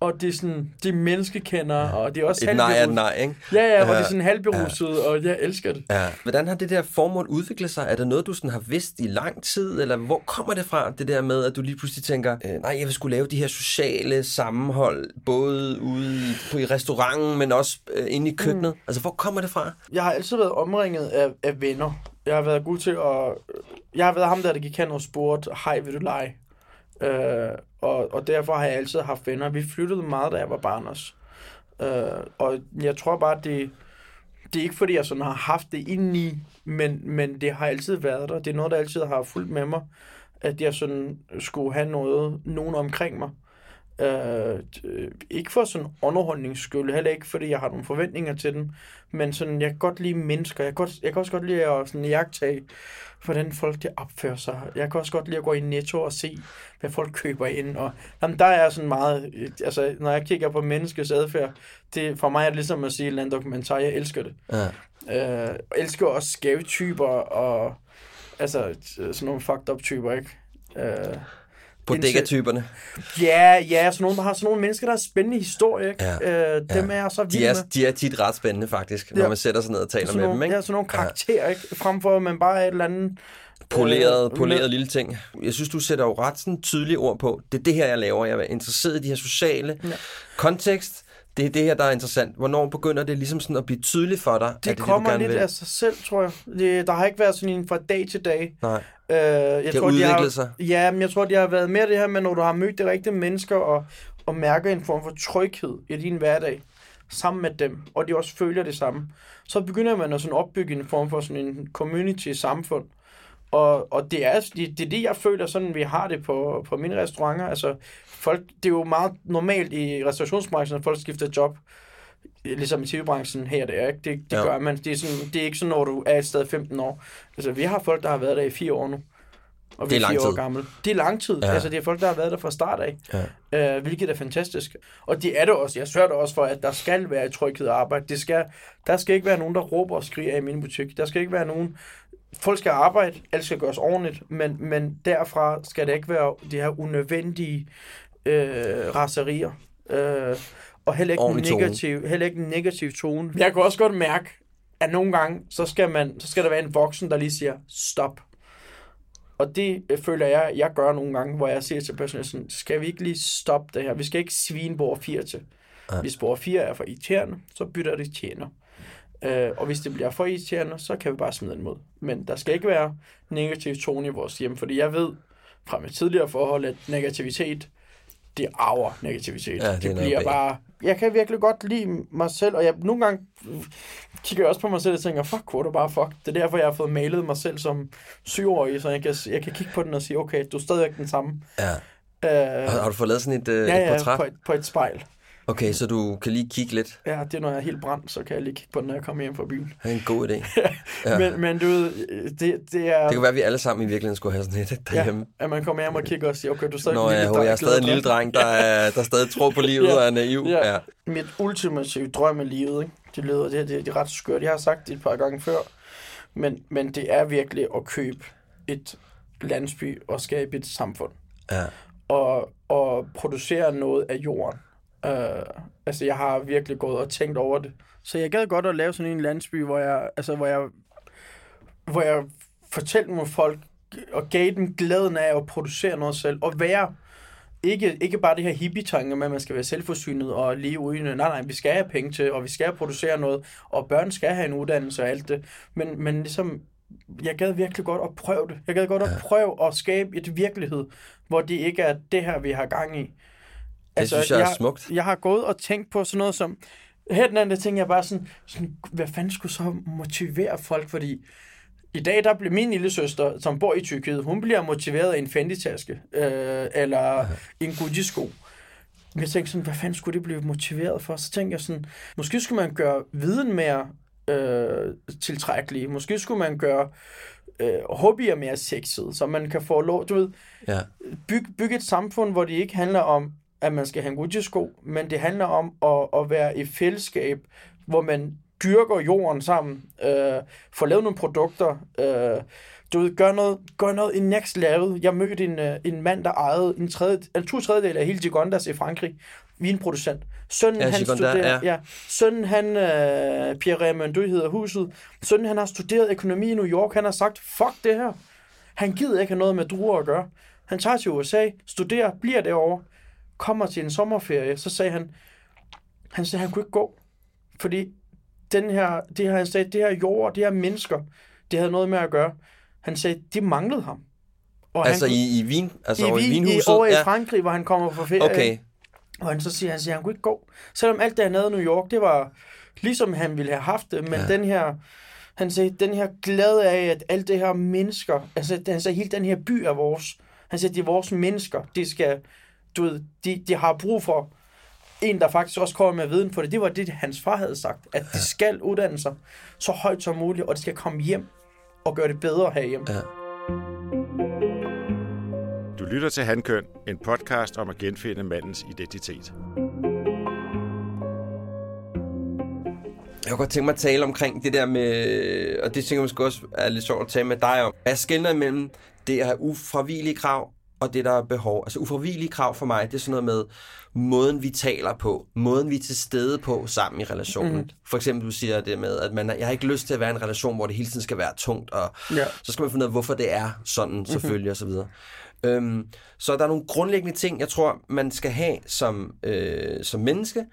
Og det er sådan, det er menneskekender, og det er også Et nej er nej, ikke? Ja, ja, og det Ja. er sådan halvberuset, og jeg elsker det. Ja. Hvordan har det der formål udviklet sig? Er det noget, du sådan har vidst i lang tid? Eller hvor kommer det fra, det der med, at du lige pludselig tænker, øh, nej, jeg vil skulle lave de her sociale sammenhold, både ude i, på, i restauranten, men også øh, inde i køkkenet? Mm. Altså, hvor kommer det fra? Jeg har altid været omringet af, af venner. Jeg har været god til at... Jeg har været ham der, der gik hen og spurgte, hej, vil du lege? Øh, og, og derfor har jeg altid haft venner. Vi flyttede meget, da jeg var barn også. Øh, og jeg tror bare, det, det er ikke fordi, jeg sådan har haft det indeni, men, men det har altid været der. Det er noget, der altid har fulgt med mig, at jeg sådan skulle have noget, nogen omkring mig. Øh, ikke for sådan underholdnings skyld, heller ikke fordi jeg har nogle forventninger til dem, men sådan, jeg kan godt lide mennesker. Jeg kan, godt, jeg kan også godt lide at sådan jagtage, hvordan folk de opfører sig. Jeg kan også godt lide at gå i Netto og se, hvad folk køber ind. Og, jamen, der er sådan meget, øh, altså når jeg kigger på menneskets adfærd, det, for mig er det ligesom at sige en eller dokumentar, jeg elsker det. Ja. Øh, jeg elsker også skæve typer, og altså sådan nogle fucked up typer, ikke? Øh, Bodega-typerne. Ja, ja, sådan nogle, der har sådan nogle mennesker, der har spændende historie, ikke? Ja, Øh, dem er jeg så vild De er, med. de er tit ret spændende, faktisk, når Ja. man sætter sig ned og taler med nogle, dem, ikke? Ja, sådan nogle karakterer, ikke? Frem for, at man bare er et eller andet... Poleret, øh, poleret lille ting. Jeg synes, du sætter jo ret sådan tydelige ord på, det er det her, jeg laver. Jeg er interesseret i de her sociale ja. kontekst. Det er det her, der er interessant. Hvornår begynder det ligesom sådan at blive tydeligt for dig? Det, det, er kommer det, lidt vil? af sig selv, tror jeg. Det, der har ikke været sådan en fra dag til dag. Nej. Øh, jeg har de udviklet har, sig. Ja, men jeg tror, det har været mere det her med, når du har mødt de rigtige mennesker og, og mærker en form for tryghed i din hverdag sammen med dem, og de også føler det samme, så begynder man at sådan opbygge en form for sådan en community-samfund. Og, og det, er, det, det er det, jeg føler, sådan vi har det på, på mine restauranter. Altså, folk, det er jo meget normalt i restaurationsbranchen, at folk skifter job ligesom i tv-branchen her der, ikke? Det, det Ja. gør man. Det er, sådan, det er ikke sådan, når du er et sted 15 år. Altså, vi har folk, der har været der i fire år nu. Og vi Det er er, lang fire år tid. gamle. Det er lang tid. Ja. Altså, det er folk, der har været der fra start af. Ja. Øh, hvilket er fantastisk. Og det er det også. Jeg sørger det også for, at der skal være et tryghed og arbejde. Det skal, der skal ikke være nogen, der råber og skriger i min butik. Der skal ikke være nogen... Folk skal arbejde, alt skal gøres ordentligt, men, men derfra skal det ikke være de her unødvendige øh, raserier. Øh, og heller ikke, en Ordentlig tone. negativ, heller ikke en negativ tone. Jeg kan også godt mærke, at nogle gange, så skal, man, så skal der være en voksen, der lige siger, stop. Og det øh, føler jeg, jeg gør nogle gange, hvor jeg siger til personen, sådan, skal vi ikke lige stoppe det her? Vi skal ikke svine bord 4 til. Ja. Hvis bord 4 er for irriterende, så bytter det tjener. Øh, og hvis det bliver for irriterende, så kan vi bare smide den mod. Men der skal ikke være negativ tone i vores hjem, fordi jeg ved fra mit tidligere forhold, at negativitet, det arver negativitet. Ja, det det bliver bag. bare... Jeg kan virkelig godt lide mig selv, og jeg nogle gange kigger jeg også på mig selv og tænker, fuck, hvor du bare fuck. Det er derfor, jeg har fået malet mig selv som syvårig, så jeg kan, jeg kan kigge på den og sige, okay, du er stadigvæk den samme. Ja. Øh, Har, har du fået lavet sådan et, øh, ja, et ja, portræt? på et, på et spejl. Okay, så du kan lige kigge lidt. Ja, det er, når jeg er helt brændt, så kan jeg lige kigge på den, når jeg kommer hjem fra byen. Det er en god idé. Ja. Ja. Men, men du ved, det, det er... Det kan være, at vi alle sammen i virkeligheden skulle have sådan et derhjemme. Ja, at man kommer hjem og kigger og siger, okay, du er stadig Nå, en ja, lille ho, jeg er dreng, stadig en lille dreng, der, er, der stadig tror på livet Ja. og er naiv. Ja. Ja. Mit ultimative drøm af livet, ikke? det lyder, det, det, det er ret skørt. Jeg har sagt det et par gange før, men, men det er virkelig at købe et landsby og skabe et samfund. ja. Og, og producere noget af jorden. Uh, altså, jeg har virkelig gået og tænkt over det. Så jeg gad godt at lave sådan en landsby, hvor jeg, altså, hvor jeg, hvor jeg fortalte med folk og gav dem glæden af at producere noget selv. Og være ikke, ikke bare det her hippie-tanke med, at man skal være selvforsynet og leve uden. Nej, nej, vi skal have penge til, og vi skal producere noget, og børn skal have en uddannelse og alt det. Men, men ligesom, jeg gad virkelig godt at prøve det. Jeg gad godt at prøve at skabe et virkelighed, hvor det ikke er det her, vi har gang i. Det synes jeg er jeg, smukt. Jeg har gået og tænkt på sådan noget som... Her den anden ting, jeg bare sådan, sådan, hvad fanden skulle så motivere folk, fordi i dag, der bliver min lille søster, som bor i Tyrkiet, hun bliver motiveret af en Fendi-taske, øh, eller en Gucci-sko. Men jeg tænkte sådan, hvad fanden skulle det blive motiveret for? Så tænkte jeg sådan, måske skulle man gøre viden mere øh, tiltrækkelig. Måske skulle man gøre øh, hobbyer mere sexet, så man kan få lov, du ved, Ja. bygge byg et samfund, hvor det ikke handler om, at man skal have en Gucci-sko, men det handler om at, at være i fællesskab, hvor man dyrker jorden sammen, øh, får lavet nogle produkter, øh, du ved, gør noget, gør noget i next level. Jeg mødte en, øh, en mand, der ejede en, tredje, en to tredjedel af hele Gigondas i Frankrig, vinproducent. Sønnen, Ja, han Gigondas, studerer, ja. ja. Sønnen, han, øh, Pierre Raymond, hedder huset. Sønnen, han har studeret økonomi i New York. Han har sagt, fuck det her. Han gider ikke have noget med druer at gøre. Han tager til USA, studerer, bliver derovre, kommer til en sommerferie, så sagde han, han sagde, han kunne ikke gå, fordi den her, det her, han sagde, det her jord, det her mennesker, det havde noget med at gøre. Han sagde, de manglede ham. Og Altså han, i, i Wien? Altså i, Wien, i, over i ja. Frankrig, hvor han kommer fra ferie. Okay. Og han så siger, han siger, han kunne ikke gå. Selvom alt det, han havde i New York, det var ligesom han ville have haft det, men Ja. den her, han sagde, den her glæde af, at alt det her mennesker, altså han sagde, hele den her by er vores. Han sagde, det er vores mennesker. De skal, du ved, de, de har brug for en, der faktisk også kommer med viden for det. Det var det, hans far havde sagt, at de skal uddanne sig så højt som muligt, og de skal komme hjem og gøre det bedre herhjemme. Ja. Du lytter til Handkøn, en podcast om at genfinde mandens identitet. Jeg kunne godt tænke mig at tale omkring det der med, og det tænker jeg måske også er lidt sjovt at tale med dig om. Jeg skældner imellem det at have ufravigelige krav, og det der er behov. Altså ufravigelige krav for mig, det er sådan noget med måden, vi taler på, måden, vi er til stede på sammen i relationen. Mm. For eksempel, du siger det med, at man, jeg har ikke lyst til at være i en relation, hvor det hele tiden skal være tungt, og Ja. så skal man finde ud af, hvorfor det er sådan, selvfølgelig, mm-hmm. videre. Øhm, så der er nogle grundlæggende ting, jeg tror, man skal have som, øh, som menneske,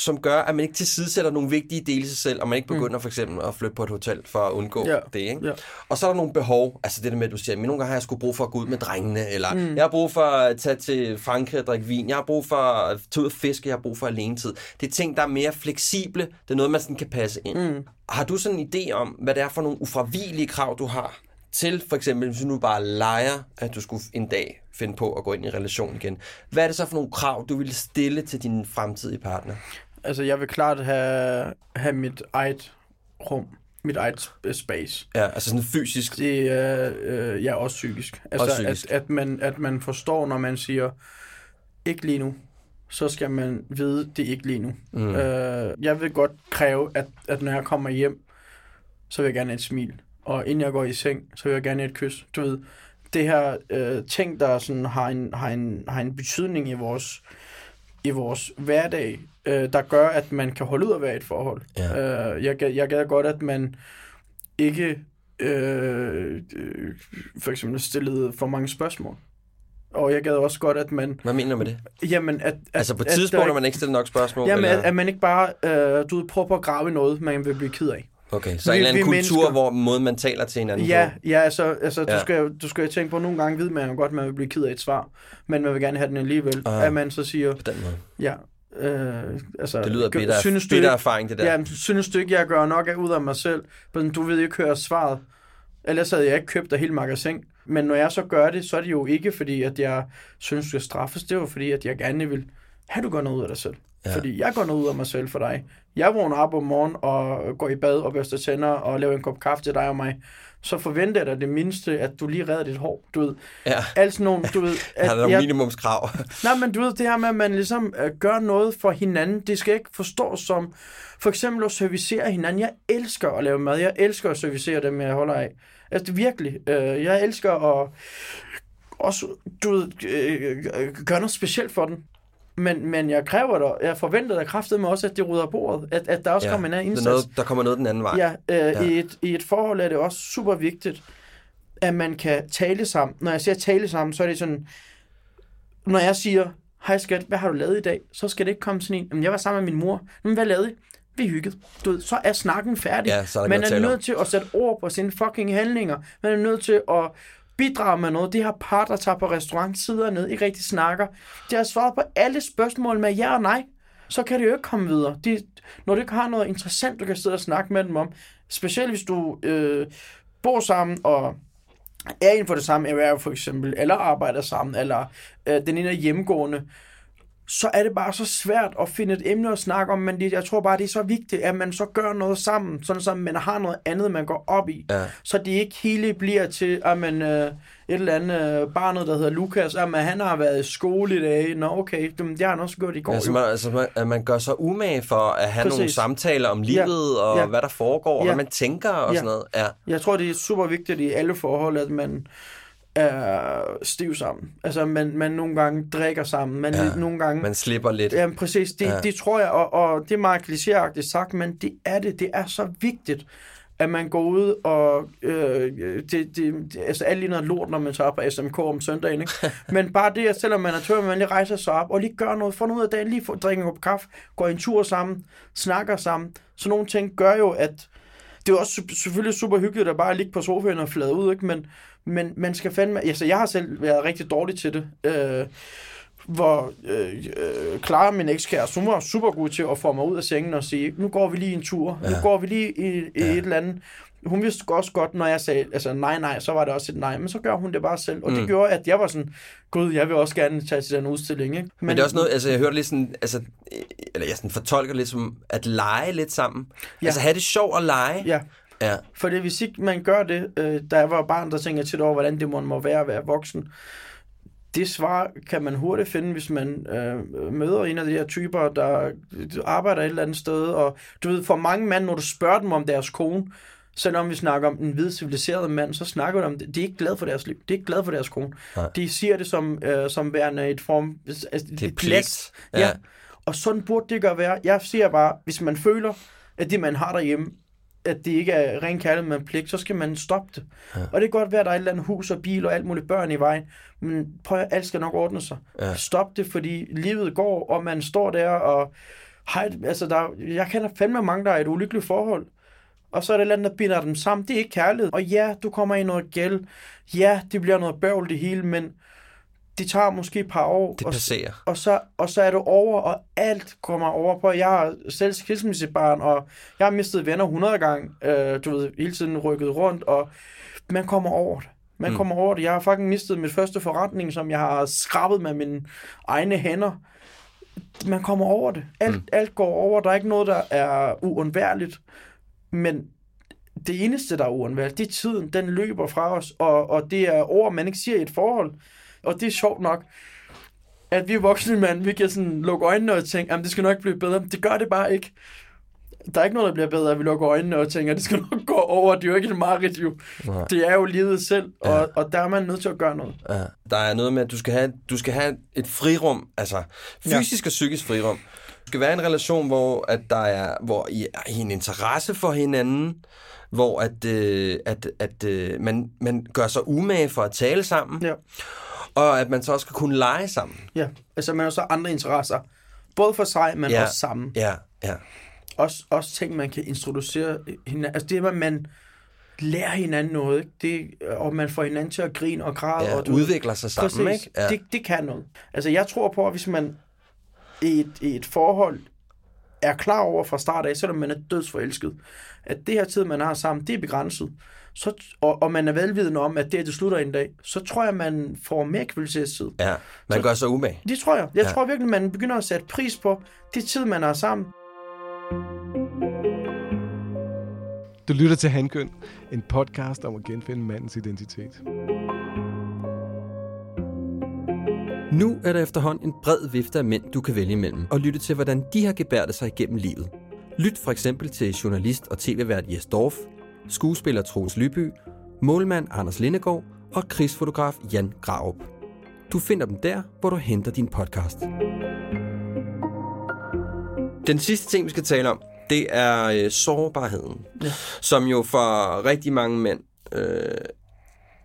som gør, at man ikke tilsidesætter nogle vigtige dele i sig selv, og man ikke begynder for eksempel at flytte på et hotel for at undgå Ja, det. Ikke? ja. Og så er der nogle behov, altså det der med, at du siger, men nogle gange har jeg sgu brug for at gå ud med drengene, eller mm. jeg har brug for at tage til Frankrig og drikke vin, jeg har brug for at tage ud og fiske, jeg har brug for alene tid. Det er ting, der er mere fleksible, det er noget, man sådan kan passe ind. Mm. Har du sådan en idé om, hvad det er for nogle ufravigelige krav, du har til for eksempel, hvis du nu bare leger, at du skulle en dag finde på at gå ind i en relation igen. Hvad er det så for nogle krav, du ville stille til din fremtidige partner? Altså, jeg vil klart have, have mit eget rum, mit eget sp- space. Ja, altså sådan fysisk. Det er øh, ja, også psykisk. Altså, Også psykisk. At, at, man, at man forstår, når man siger, ikke lige nu, så skal man vide, det er ikke lige nu. Mm. Øh, jeg vil godt kræve, at, at når jeg kommer hjem, så vil jeg gerne have et smil. Og inden jeg går i seng, så vil jeg gerne have et kys. Du ved, det her øh, ting, der sådan har, en, har, en, har en betydning i vores, i vores hverdag, øh, der gør, at man kan holde ud at være i et forhold. Ja. Øh, jeg, jeg gad godt, at man ikke øh, øh, for eksempel stillede for mange spørgsmål. Og jeg gad også godt, at man... Hvad mener du med det? Jamen, at, at, Altså på tidspunkter, man ikke stiller nok spørgsmål? Jamen, eller? at, at man ikke bare øh, du ved, prøver på at grave i noget, man vil blive ked af. Okay, så vi- en eller anden kultur, mennesker- hvor måden man taler til hinanden Ja, på. ja altså, altså Ja. Du, skal, du skal tænke på, at nogle gange ved man jo godt, at man vil blive ked af et svar, men man vil gerne have den alligevel. Ah. At man så siger, På den måde. ja, øh, altså... Det lyder bitter, synes du bitter erfaring, det der. Ja, synes du ikke, jeg gør nok af ud af mig selv? Men du ved ikke høre svaret. Ellers havde jeg ikke købt af hele magasin. Men når jeg så gør det, så er det jo ikke fordi, at jeg synes, du skal straffes. Det er jo fordi, at jeg gerne vil have, du gør noget ud af dig selv. Ja. Fordi jeg går noget ud af mig selv for dig. Jeg vågner op om morgenen og går i bad og børster tænder og laver en kop kaffe til dig og mig. Så forventer jeg dig det mindste, at du lige redder dit hår. Du ved, Ja. alt sådan nogle, du ved... At, er der nogle jeg- minimumskrav? Nej, men du ved, det her med, at man ligesom øh, gør noget for hinanden, det skal ikke forstås som, for eksempel at servicere hinanden. Jeg elsker at lave mad. Jeg elsker at servicere dem, jeg holder af. Altså, det er virkelig. Øh, jeg elsker at også, du ved, øh, øh, gøre noget specielt for den. Men, men jeg kræver dig, jeg forventer dig kraftigt med også, at det rydder bordet. At, at der også ja, kommer en anden indsats. noget, der kommer noget den anden vej. Ja, øh, Ja. I, et, I et forhold er det også super vigtigt, at man kan tale sammen. Når jeg siger tale sammen, så er det sådan, når jeg siger, hej skat, hvad har du lavet i dag? Så skal det ikke komme sådan en, "Jamen, jeg var sammen med min mor. Men hvad lavede I? Vi hyggede. Du ved, så er snakken færdig. Ja, så er man er nødt til at sætte ord på sine fucking handlinger. Man er nødt til at bidrage med noget. Det her par, der tager på restaurant, sidder ned, ikke rigtig snakker. De har svaret på alle spørgsmål med ja og nej. Så kan det jo ikke komme videre. De, når du ikke har noget interessant, du kan sidde og snakke med dem om, specielt hvis du øh, bor sammen og er inden for det samme erhverv for eksempel, eller arbejder sammen, eller øh, den ene er hjemmegående, så er det bare så svært at finde et emne at snakke om, men det, jeg tror bare, det er så vigtigt, at man så gør noget sammen, sådan så man har noget andet, man går op i. Ja. Så det ikke hele bliver til, at man øh, et eller andet øh, barnet, der hedder Lukas, at man, han har været i skole i dag. Nå, okay, jamen, det har han også gjort i går. Altså, man, altså, man, at man gør sig umage for at have Præcis. nogle samtaler om livet, og Ja. hvad der foregår, og Ja. hvad man tænker og Ja. sådan noget. Ja. Jeg tror, det er super vigtigt i alle forhold, at man er stiv sammen. Altså, man, man nogle gange drikker sammen. Man Ja, nogle gange... Man slipper lidt. Ja, præcis. Det, Ja. det tror jeg, og, og det er meget klichéagtigt sagt, men det er det. Det er så vigtigt, at man går ud og... Øh, det, det, det, altså, alt ligner lort, når man tager på SMK om søndagen, ikke? Men bare det, at selvom man er tør, man lige rejser sig op og lige gør noget, får noget ud af dagen, lige får, drikker en kop kaffe, går en tur sammen, snakker sammen. Så nogle ting gør jo, at det er også selvfølgelig super hyggeligt at bare ligge på sofaen og flade ud, ikke? Men, men man skal fandme... Altså, jeg har selv været rigtig dårlig til det. Øh, hvor øh, øh, Clara, min ekskæreste, hun var super god til at få mig ud af sengen og sige, nu går vi lige en tur, ja. nu går vi lige i, i ja. et eller andet. Hun vidste også godt, når jeg sagde, altså nej, nej, så var det også et nej, men så gør hun det bare selv. Og mm. det gjorde, at jeg var sådan, gud, jeg vil også gerne tage til den udstilling, ikke? Men, Men det er også noget, altså jeg hørte lidt sådan, altså, øh, eller jeg sådan fortolker lidt som at lege lidt sammen. Ja. Altså have det sjovt at lege. Ja, ja. for det, hvis ikke man gør det, øh, da jeg var barn, der tænkte jeg tit over, hvordan det må, må være at være voksen. Det svar kan man hurtigt finde, hvis man øh, møder en af de her typer, der arbejder et eller andet sted. Og du ved, for mange mænd, når du spørger dem om deres kone, selvom vi snakker om en hvid civiliseret mand, så snakker de om det. De er ikke glade for deres liv. De er ikke glade for deres kone. Nej. De siger det som, øh, som værende et form... Altså, Det er pligt. Ja. Ja. Og sådan burde det ikke være. Jeg siger bare, hvis man føler, at det, man har derhjemme, at det ikke er ren kærlighed med en pligt, så skal man stoppe det. Ja. Og det kan godt være, at der er et eller andet hus og bil og alt muligt børn i vejen, men prøv at alt skal nok ordne sig. Ja. Stop det, fordi livet går, og man står der og... Et, altså der, jeg kender fandme mange, der er i et ulykkeligt forhold. Og så er det et andet, der binder dem sammen. Det er ikke kærlighed. Og ja, du kommer i noget gæld. Ja, det bliver noget bøvl det hele, men det tager måske et par år. Det og, passerer. og så, og så er du over, og alt kommer over på. Jeg har selv skilsmissebarn, og jeg har mistet venner 100 gange. Øh, du ved, hele tiden rykket rundt, og man kommer over det. Man mm. kommer over det. Jeg har fucking mistet mit første forretning, som jeg har skrabet med mine egne hænder. Man kommer over det. Alt, mm. alt går over. Der er ikke noget, der er uundværligt. Men det eneste, der er uundværligt, det er tiden. Den løber fra os, og, og det er ord, man ikke siger i et forhold. Og det er sjovt nok, at vi voksne mænd, vi kan sådan lukke øjnene og tænke, at det skal nok blive bedre. Det gør det bare ikke. Der er ikke noget, der bliver bedre, at vi lukker øjnene og tænker, at det skal nok gå over. Det er jo ikke et mareridt, jo. Nej. Det er jo livet selv, og, ja. og der er man nødt til at gøre noget. Ja. Der er noget med, at du skal have, du skal have et frirum, altså fysisk ja. og psykisk frirum. Skal være en relation, hvor, at der er, hvor I er en interesse for hinanden, hvor at, øh, at, at øh, man, man gør sig umage for at tale sammen, Ja. og at man så også skal kunne lege sammen. Ja, altså man har så andre interesser. Både for sig, men Ja. også sammen. Ja, ja. Også, også ting, man kan introducere hinanden. Altså det er, at man lærer hinanden noget, ikke? Det, og man får hinanden til at grine og græde. ja og du udvikler sig sammen, Præcis. ikke? Ja. Det, det kan noget. Altså, jeg tror på, at hvis man i et, i et forhold er klar over fra start af, selvom man er dødsforelsket, at det her tid, man har sammen, det er begrænset, så, og, og man er velvidende om, at det, det slutter en dag, så tror jeg, man får mere kvalitetstid. Ja, man Så- gør sig umage. Det tror jeg. Jeg Ja. tror virkelig, man begynder at sætte pris på det tid, man har sammen. Du lytter til Handkøn, en podcast om at genfinde mandens identitet. Nu er der efterhånden en bred vifte af mænd, du kan vælge imellem, og lytte til, hvordan de har gebærdet sig igennem livet. Lyt for eksempel til journalist og tv-vært Jes Dorf, skuespiller Troels Lyby, målmand Anders Lindegård og krigsfotograf Jan Graup. Du finder dem der, hvor du henter din podcast. Den sidste ting, vi skal tale om, det er øh, sårbarheden, ja. som jo for rigtig mange mænd øh,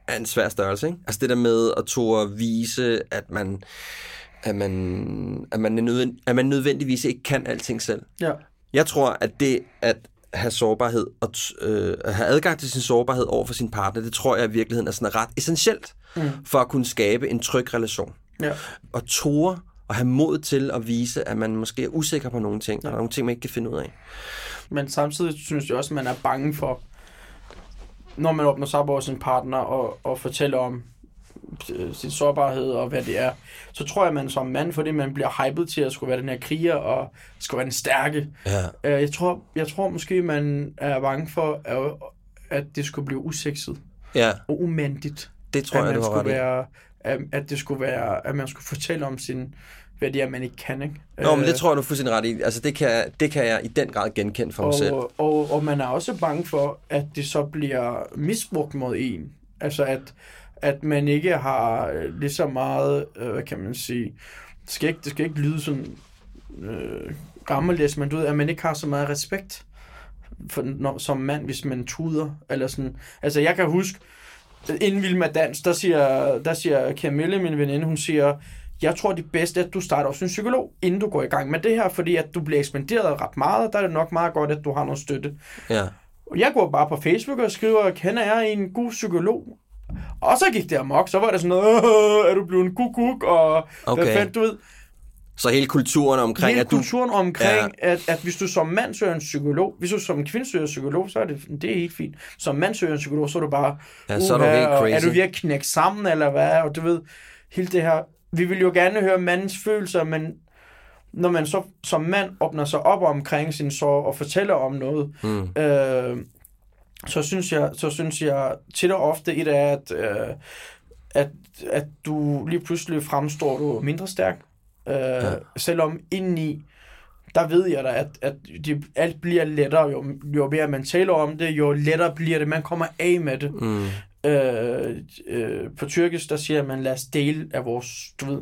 er en svær størrelse. Ikke? Altså det der med at turde vise, at man, at man, at man, er nødvend, at man nødvendigvis ikke kan alting selv. Ja. Jeg tror, at det at have sårbarhed og øh, at have adgang til sin sårbarhed over for sin partner, det tror jeg i virkeligheden er sådan ret essentielt mm. for at kunne skabe en tryg relation. Ja. Og ture og have mod til at vise, at man måske er usikker på nogle ting, ja. og der er nogle ting, man ikke kan finde ud af. Men samtidig synes jeg også, at man er bange for, når man åbner sig op over sin partner og, og fortæller om øh, sin sårbarhed og hvad det er, så tror jeg, at man som mand, fordi man bliver hypet til at skulle være den her kriger og skulle være den stærke. Ja. Øh, Jeg tror, jeg tror måske, man er bange for, at, at det skulle blive usekset Ja, og umandigt. det tror at jeg, man du har ret skulle i. være, at, at det skulle være, at man skulle fortælle om sin, hvad det er, man ikke kan, ikke? Nå, men det Øh, tror jeg, du er fuldstændig ret i. Altså, det kan, det kan jeg i den grad genkende for mig selv. og, og, man er også bange for, at det så bliver misbrugt mod en. Altså at, at man ikke har øh, lige så meget, øh, hvad kan man sige, det skal ikke, det skal ikke lyde sådan øh, gammeldags, men du ved, at man ikke har så meget respekt for, når, som mand, hvis man tuder. Eller sådan. Altså jeg kan huske, inden Vild med Dans, der siger, der siger Camille, min veninde, hun siger, jeg tror det bedste er, at du starter hos en psykolog, inden du går i gang med det her, fordi at du bliver ekspanderet ret meget, der er det nok meget godt, at du har noget støtte. Ja. Og jeg går bare på Facebook og skriver, kender jeg en god psykolog? Og så gik det amok, så var det sådan noget, "Åh, er du blevet en kukuk, og okay. hvad fandt du ved? Så hele kulturen omkring, Hele at du... kulturen omkring, ja. at, at hvis du som mand søger en psykolog, hvis du som kvinde søger en psykolog, så er det, det er helt fint. Som mand søger en psykolog, så er du bare, Ja, så er du "Uha, helt crazy." Er du ved at knække sammen, eller hvad? Og du ved, hele det her, vi vil jo gerne høre mandens følelser, men når man så som mand åbner sig op omkring sin sorg og fortæller om noget, Mm. øh, så synes jeg, så synes jeg tit og ofte et er, at, øh, at, at du lige pludselig fremstår du mindre stærk. Øh, ja. Selvom indeni, der ved jeg da, at, at det, alt bliver lettere, jo, jo mere man taler om det, jo lettere bliver det. Man kommer af med det. Mm. Øh, øh, på tyrkisk, der siger man, lad os dele af vores, du ved,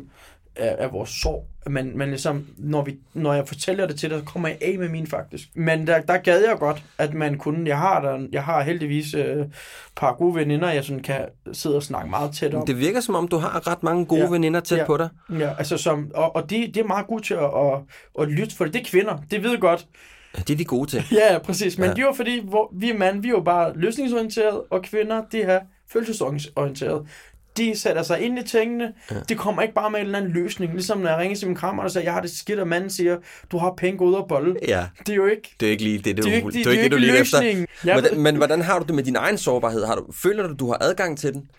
af, af vores sorg. Men, men ligesom, når, vi, når jeg fortæller det til dig, så kommer jeg af med min faktisk. Men der, der gad jeg godt, at man kunne, jeg har, der, jeg har heldigvis øh, et par gode veninder, jeg sådan kan sidde og snakke meget tæt om. Det virker som om, du har ret mange gode Ja. veninder tæt Ja. på dig. Ja, altså som, og, og de, de er meget gode til at, at, at lytte, for det er kvinder, det ved godt. Ja, Det er de gode til. Ja, præcis. Men Ja. det er jo fordi, hvor, vi er mænd, vi er jo bare løsningsorienterede, og kvinder, de er følelsesorienterede. De sætter sig ind i tingene. Ja. De kommer ikke bare med en eller anden løsning. Ligesom når jeg ringer til min krammer og siger, jeg har det skidt, og manden siger, du har penge ud og bolle. Ja, Det er jo ikke... det er ikke lige det, du, Det er jo ikke, det er ikke det, du ikke lige efter. løsningen. Jeg, Hvordan, men hvordan har du det med din egen sårbarhed? Har du, føler du, du har adgang til den?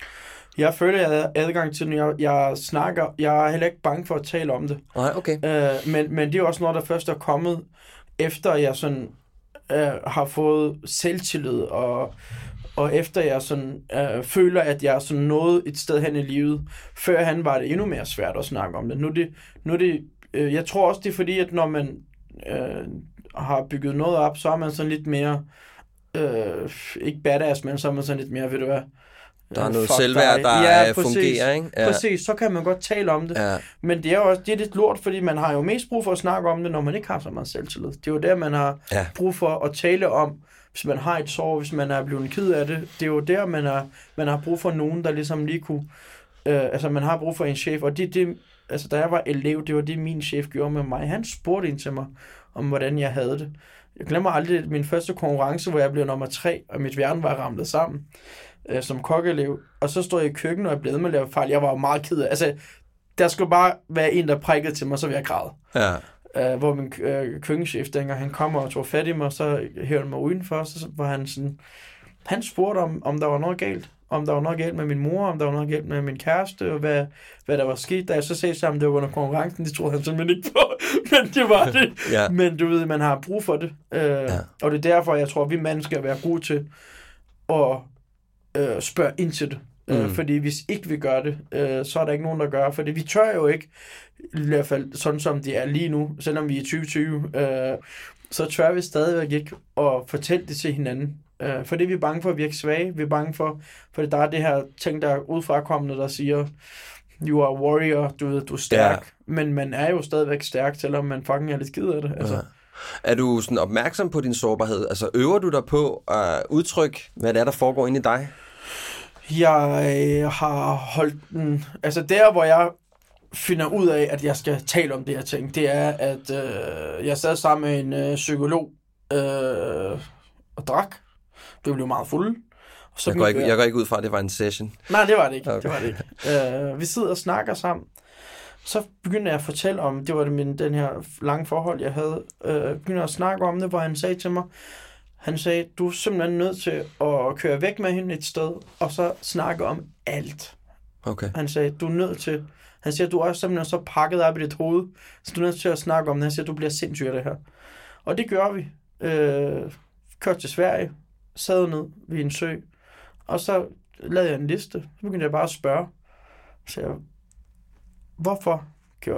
jeg føler, jeg har adgang til den. Jeg, jeg snakker. Jeg er heller ikke bange for at tale om det. Nej, okay. Øh, men, men det er også noget, der først er kommet, efter jeg sådan øh, har fået selvtillid, og, og efter jeg sådan øh, føler, at jeg er sådan nået et sted hen i livet. Før han var det endnu mere svært at snakke om det. Nu det, nu det øh, jeg tror også, det er fordi, at når man øh, har bygget noget op, så er man sådan lidt mere, øh, ikke badass, men så er man sådan lidt mere, ved du hvad, Der er øh, noget fuck selvværd, der Ja, øh, præcis. fungerer, ikke? Ja. Præcis, så kan man godt tale om det. Ja. Men det er jo også det er lidt lort, fordi man har jo mest brug for at snakke om det, når man ikke har så meget selvtillid. Det er jo der, man har Ja. brug for at tale om, hvis man har et sår, hvis man er blevet ked af det. Det er jo der, man, er, man har brug for nogen, der ligesom lige kunne... Øh, altså, man har brug for en chef, og det, det, altså, da jeg var elev, det var det, min chef gjorde med mig. Han spurgte ind til mig, om hvordan jeg havde det. Jeg glemmer aldrig min første konkurrence, hvor jeg blev nummer tre, og mit hjerne var ramlet sammen øh, som kokkeelev. Og så stod jeg i køkkenet, og jeg blev med at lave fejl. Jeg var jo meget ked af Altså, der skulle bare være en, der prikkede til mig, så ville jeg græde. Ja øh, hvor min øh, køkkenchef, dengang han kom og tog fat i mig, så hørte han mig udenfor, så var han sådan, han spurgte om, om der var noget galt. Om der var noget galt med min mor, om der var noget galt med min kæreste, og hvad, hvad der var sket. Da jeg så sagde sammen, det var under konkurrencen, det troede han simpelthen ikke på, men det var det. Ja. Men du ved, man har brug for det. Øh, ja. Og det er derfor, jeg tror, vi mænd skal være gode til at øh, spørge ind til det. Mm. Øh, fordi hvis ikke vi gør det, øh, så er der ikke nogen, der gør. Fordi vi tør jo ikke, i hvert fald sådan som det er lige nu, selvom vi er 2020, øh, så tør vi stadigvæk ikke at fortælle det til hinanden. Øh, fordi vi er bange for at virke svage. Vi er bange for, for der er det her ting, der er udefrakommende, der siger, you are a warrior, du ved, du er stærk. Ja. Men man er jo stadigvæk stærk, selvom man fucking er lidt ked af det. Altså. Ja. Er du sådan opmærksom på din sårbarhed? Altså øver du dig på at udtrykke, hvad det er, der foregår inde i dig? Jeg øh, har holdt den... Altså der, hvor jeg finder ud af, at jeg skal tale om det her ting, det er, at øh, jeg sad sammen med en øh, psykolog øh, og drak. Det blev meget fulde. Og Så jeg, går ikke, jeg går ikke ud fra, at det var en session. Nej, det var det ikke. Okay. Det var det ikke. Øh, vi sidder og snakker sammen. Så begynder jeg at fortælle om, det var det min, den her lange forhold, jeg havde. Øh, begynder at snakke om det, hvor han sagde til mig, han sagde, du er simpelthen nødt til at køre væk med hende et sted, og så snakke om alt. Okay. Han sagde, du er nødt til... Han siger, du er også simpelthen så pakket op i dit hoved, så du er nødt til at snakke om det. Han siger, du bliver sindssyg af det her. Og det gør vi. Øh, kørte til Sverige, sad ned ved en sø, og så lavede jeg en liste. Så begyndte jeg bare at spørge. Så jeg, hvorfor?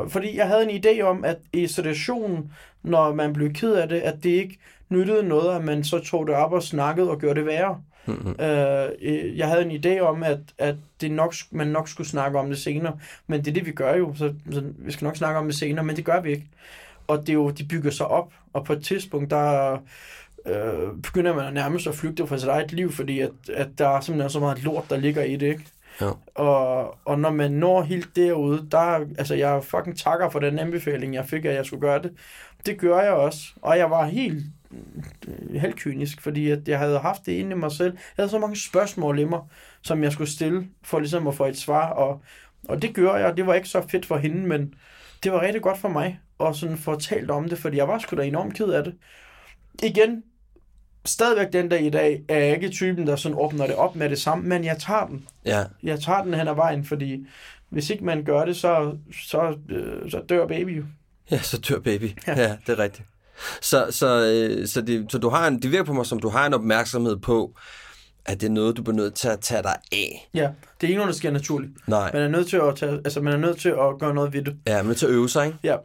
Fordi jeg havde en idé om, at i situationen, når man blev ked af det, at det ikke nyttede noget, at man så tog det op og snakkede og gjorde det værre. Mm-hmm. Øh, jeg havde en idé om, at, at det nok, man nok skulle snakke om det senere, men det er det, vi gør jo, så, så vi skal nok snakke om det senere, men det gør vi ikke. Og det er jo, de bygger sig op, og på et tidspunkt, der øh, begynder man nærmest at flygte fra sit eget liv, fordi at, at der er simpelthen så meget lort, der ligger i det, ikke? Ja. Og, og når man når helt derude, der, altså jeg fucking takker for den anbefaling, jeg fik, at jeg skulle gøre det. Det gør jeg også. Og jeg var helt, helt kynisk, fordi at jeg havde haft det inde i mig selv. Jeg havde så mange spørgsmål i mig, som jeg skulle stille, for ligesom at få et svar. Og, og det gør jeg. Det var ikke så fedt for hende, men det var rigtig godt for mig at sådan få talt om det, fordi jeg var sgu da enormt ked af det. Igen, stadigvæk den dag i dag, er jeg ikke typen, der sådan åbner det op med det samme, men jeg tager den. Ja. Jeg tager den hen ad vejen, fordi hvis ikke man gør det, så, så, øh, så dør baby jo. Ja, så dør baby. Ja. Ja, ja det er rigtigt. Så, så, øh, så, det, så du har en, det virker på mig, som du har en opmærksomhed på, at det er noget, du bliver nødt til at tage dig af. Ja, det er ikke noget, der sker naturligt. Nej. Man er nødt til at, tage, altså, man er nødt til at gøre noget ved det. Ja, man er nødt til at øve sig, ikke? Ja.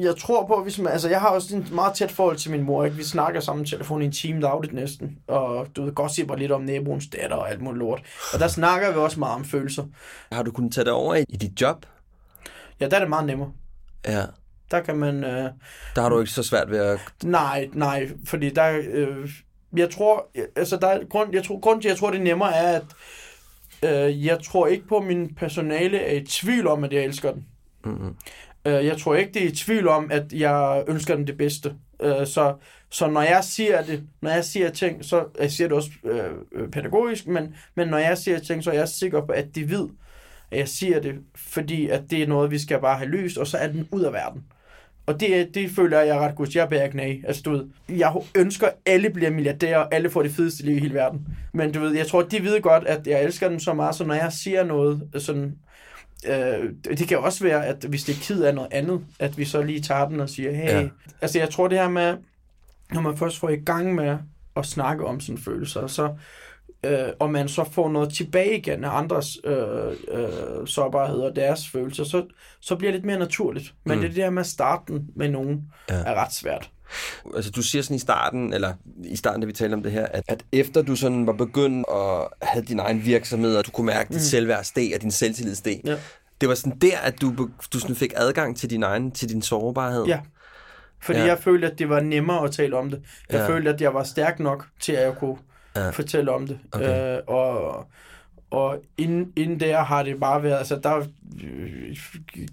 Jeg tror på, hvis man, altså jeg har også en meget tæt forhold til min mor, ikke? Vi snakker sammen i telefon i en time dagligt næsten, og du ved, gossiper lidt om naboens datter og alt muligt lort. Og der snakker vi også meget om følelser. Har du kunnet tage det over i, i dit job? Ja, der er det meget nemmere. Ja. Der kan man... Øh, Der har du ikke så svært ved at... Nej, nej, fordi der, øh, jeg tror, altså der er grund, jeg tror, grund til, at jeg tror, det er nemmere, er, at øh, jeg tror ikke på, at min personale er i tvivl om, at jeg elsker den. Mm-hmm. Øh, jeg tror ikke, det er i tvivl om, at jeg ønsker den det bedste. Øh, så, så når jeg siger det, når jeg siger ting, så jeg siger det også øh, pædagogisk, men, men når jeg siger ting, så er jeg sikker på, at de ved, at jeg siger det, fordi at det er noget, vi skal bare have løst, og så er den ud af verden. Og det, det føler jeg, er ret god til. Jeg er bærer knæ. Altså, du ved, jeg ønsker, at alle bliver milliardærer, og alle får det fedeste liv i hele verden. Men du ved, jeg tror, de ved godt, at jeg elsker dem så meget, så når jeg siger noget, sådan, øh, det kan også være, at hvis det er ked af noget andet, at vi så lige tager den og siger, hey, ja. altså jeg tror det her med, når man først får i gang med at snakke om sine følelser, så øh, og man så får noget tilbage igen af andres øh, øh, sårbarhed og deres følelser, så, så bliver det lidt mere naturligt. Men Mm. det der med at starte den med nogen, Ja. er ret svært. Altså, du siger sådan i starten, eller i starten, da vi talte om det her, at, at efter du sådan var begyndt at have din egen virksomhed, og du kunne mærke, at dit Mm. selvværd steg, og din selvtillid steg, Ja. det var sådan der, at du, du sådan fik adgang til din egen, til din sårbarhed. Ja. Fordi Ja. jeg følte, at det var nemmere at tale om det. Jeg ja. følte, at jeg var stærk nok til, at jeg kunne Ja. fortælle om det. Okay. Øh, og og inden, inden der har det bare været, altså der øh,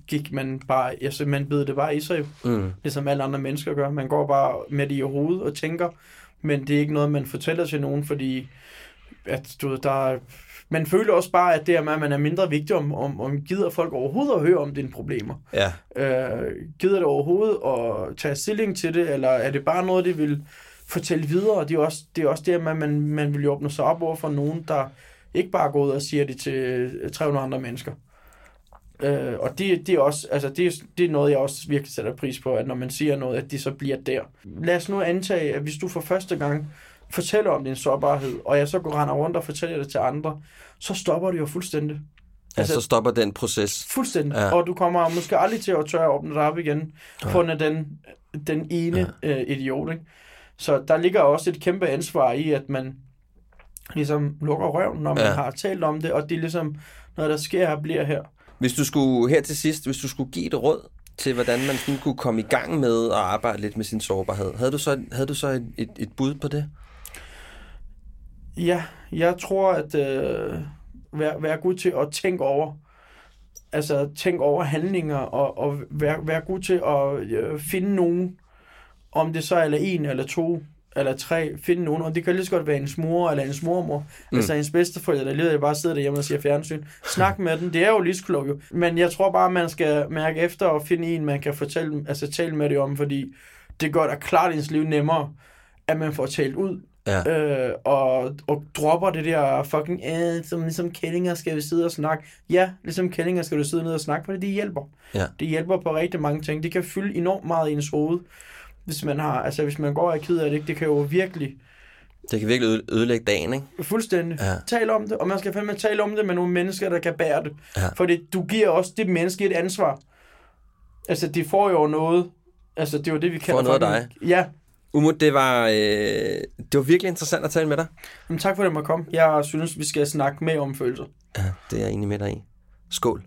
gik man bare, altså man bed det bare i sig jo, Mm. ligesom alle andre mennesker gør. Man går bare med det i hovedet og tænker, men det er ikke noget, man fortæller til nogen, fordi at du ved, der er, man føler også bare, at det er, at man er mindre vigtig, om, om, om gider folk overhovedet at høre om dine problemer. Ja. Øh, gider det overhovedet at tage stilling til det, eller er det bare noget, de vil fortælle videre? Det er også det, er også det at man, man, man vil jo åbne sig op over for nogen, der ikke bare går ud og siger det til 300 andre mennesker. Øh, og det, det, er også, altså det, det er noget, jeg også virkelig sætter pris på, at når man siger noget, at de så bliver der. Lad os nu antage, at hvis du for første gang fortæller om din sårbarhed, og jeg så går render rundt og fortæller det til andre, så stopper det jo fuldstændig. Ja, så stopper den proces. Fuldstændig. Ja. Ja. Og du kommer måske aldrig til at tørre at åbne dig op igen, på grund af den, den ene ja. øh, idiot. Ikke? Så der ligger også et kæmpe ansvar i, at man ligesom lukker røven, når man Ja. har talt om det, og det er ligesom noget, der sker her, bliver her. Hvis du skulle her til sidst, hvis du skulle give et råd til, hvordan man sådan kunne komme i gang med at arbejde lidt med sin sårbarhed, havde du så, havde du så et, et, et bud på det? Ja, jeg tror, at øh, være, være god til at tænke over, altså tænke over handlinger, og, og være, være god til at øh, finde nogen, om det så er eller en, eller to, eller tre, finde nogen, og det kan lige så godt være ens mor, eller ens mormor, mm. altså ens bedsteforældre, der lider bare sidder derhjemme og siger fjernsyn. Snak med den, det er jo livsklog jo. Men jeg tror bare, man skal mærke efter og finde en, man kan fortælle, altså tale med det om, fordi det gør da klart ens liv nemmere, at man får talt ud, Ja. øh, og, og dropper det der fucking, øh, som ligesom kællinger skal vi sidde og snakke. Ja, ligesom kællinger skal du sidde ned og snakke, for det hjælper. Ja. Det hjælper på rigtig mange ting. Det kan fylde enormt meget i ens hoved, hvis man har, altså hvis man går og er ked af det, det kan jo virkelig Det kan virkelig øde- ødelægge dagen, ikke? fuldstændig Ja. tale om det, og man skal fandme tale om det med nogle mennesker, der kan bære det. Ja. For det, du giver også det menneske et ansvar. Altså, de får jo noget, altså det er jo det, vi kalder noget af fucking- Ja, Umut, det var, øh, det var virkelig interessant at tale med dig. men tak for, at jeg måtte komme. Jeg synes, vi skal snakke mere om følelser. Ja, det er jeg enig med dig i. Skål.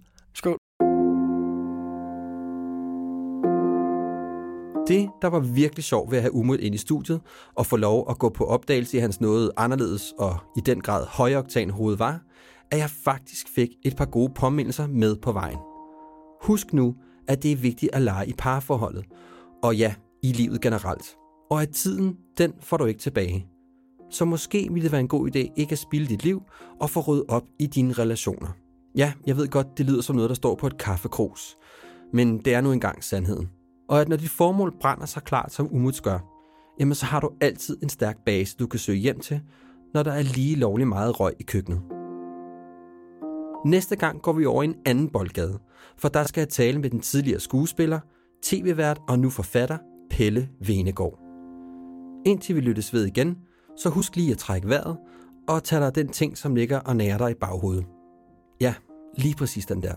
Det, der var virkelig sjovt ved at have Umut ind i studiet og få lov at gå på opdagelse i hans noget anderledes og i den grad højoktan hoved var, at jeg faktisk fik et par gode påmindelser med på vejen. Husk nu, at det er vigtigt at lege i parforholdet, og ja, i livet generelt. Og at tiden, den får du ikke tilbage. Så måske ville det være en god idé ikke at spilde dit liv og få ryddet op i dine relationer. Ja, jeg ved godt, det lyder som noget, der står på et kaffekrus. Men det er nu engang sandheden. Og at når dit formål brænder så klart, som Umuts gør, jamen så har du altid en stærk base, du kan søge hjem til, når der er lige lovlig meget røg i køkkenet. Næste gang går vi over i en anden boldgade, for der skal jeg tale med den tidligere skuespiller, tv-vært og nu forfatter, Pelle Venegård. Indtil vi lyttes ved igen, så husk lige at trække vejret og tage dig den ting, som ligger og nærer dig i baghovedet. Ja, lige præcis den der.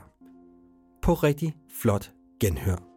På rigtig flot genhør.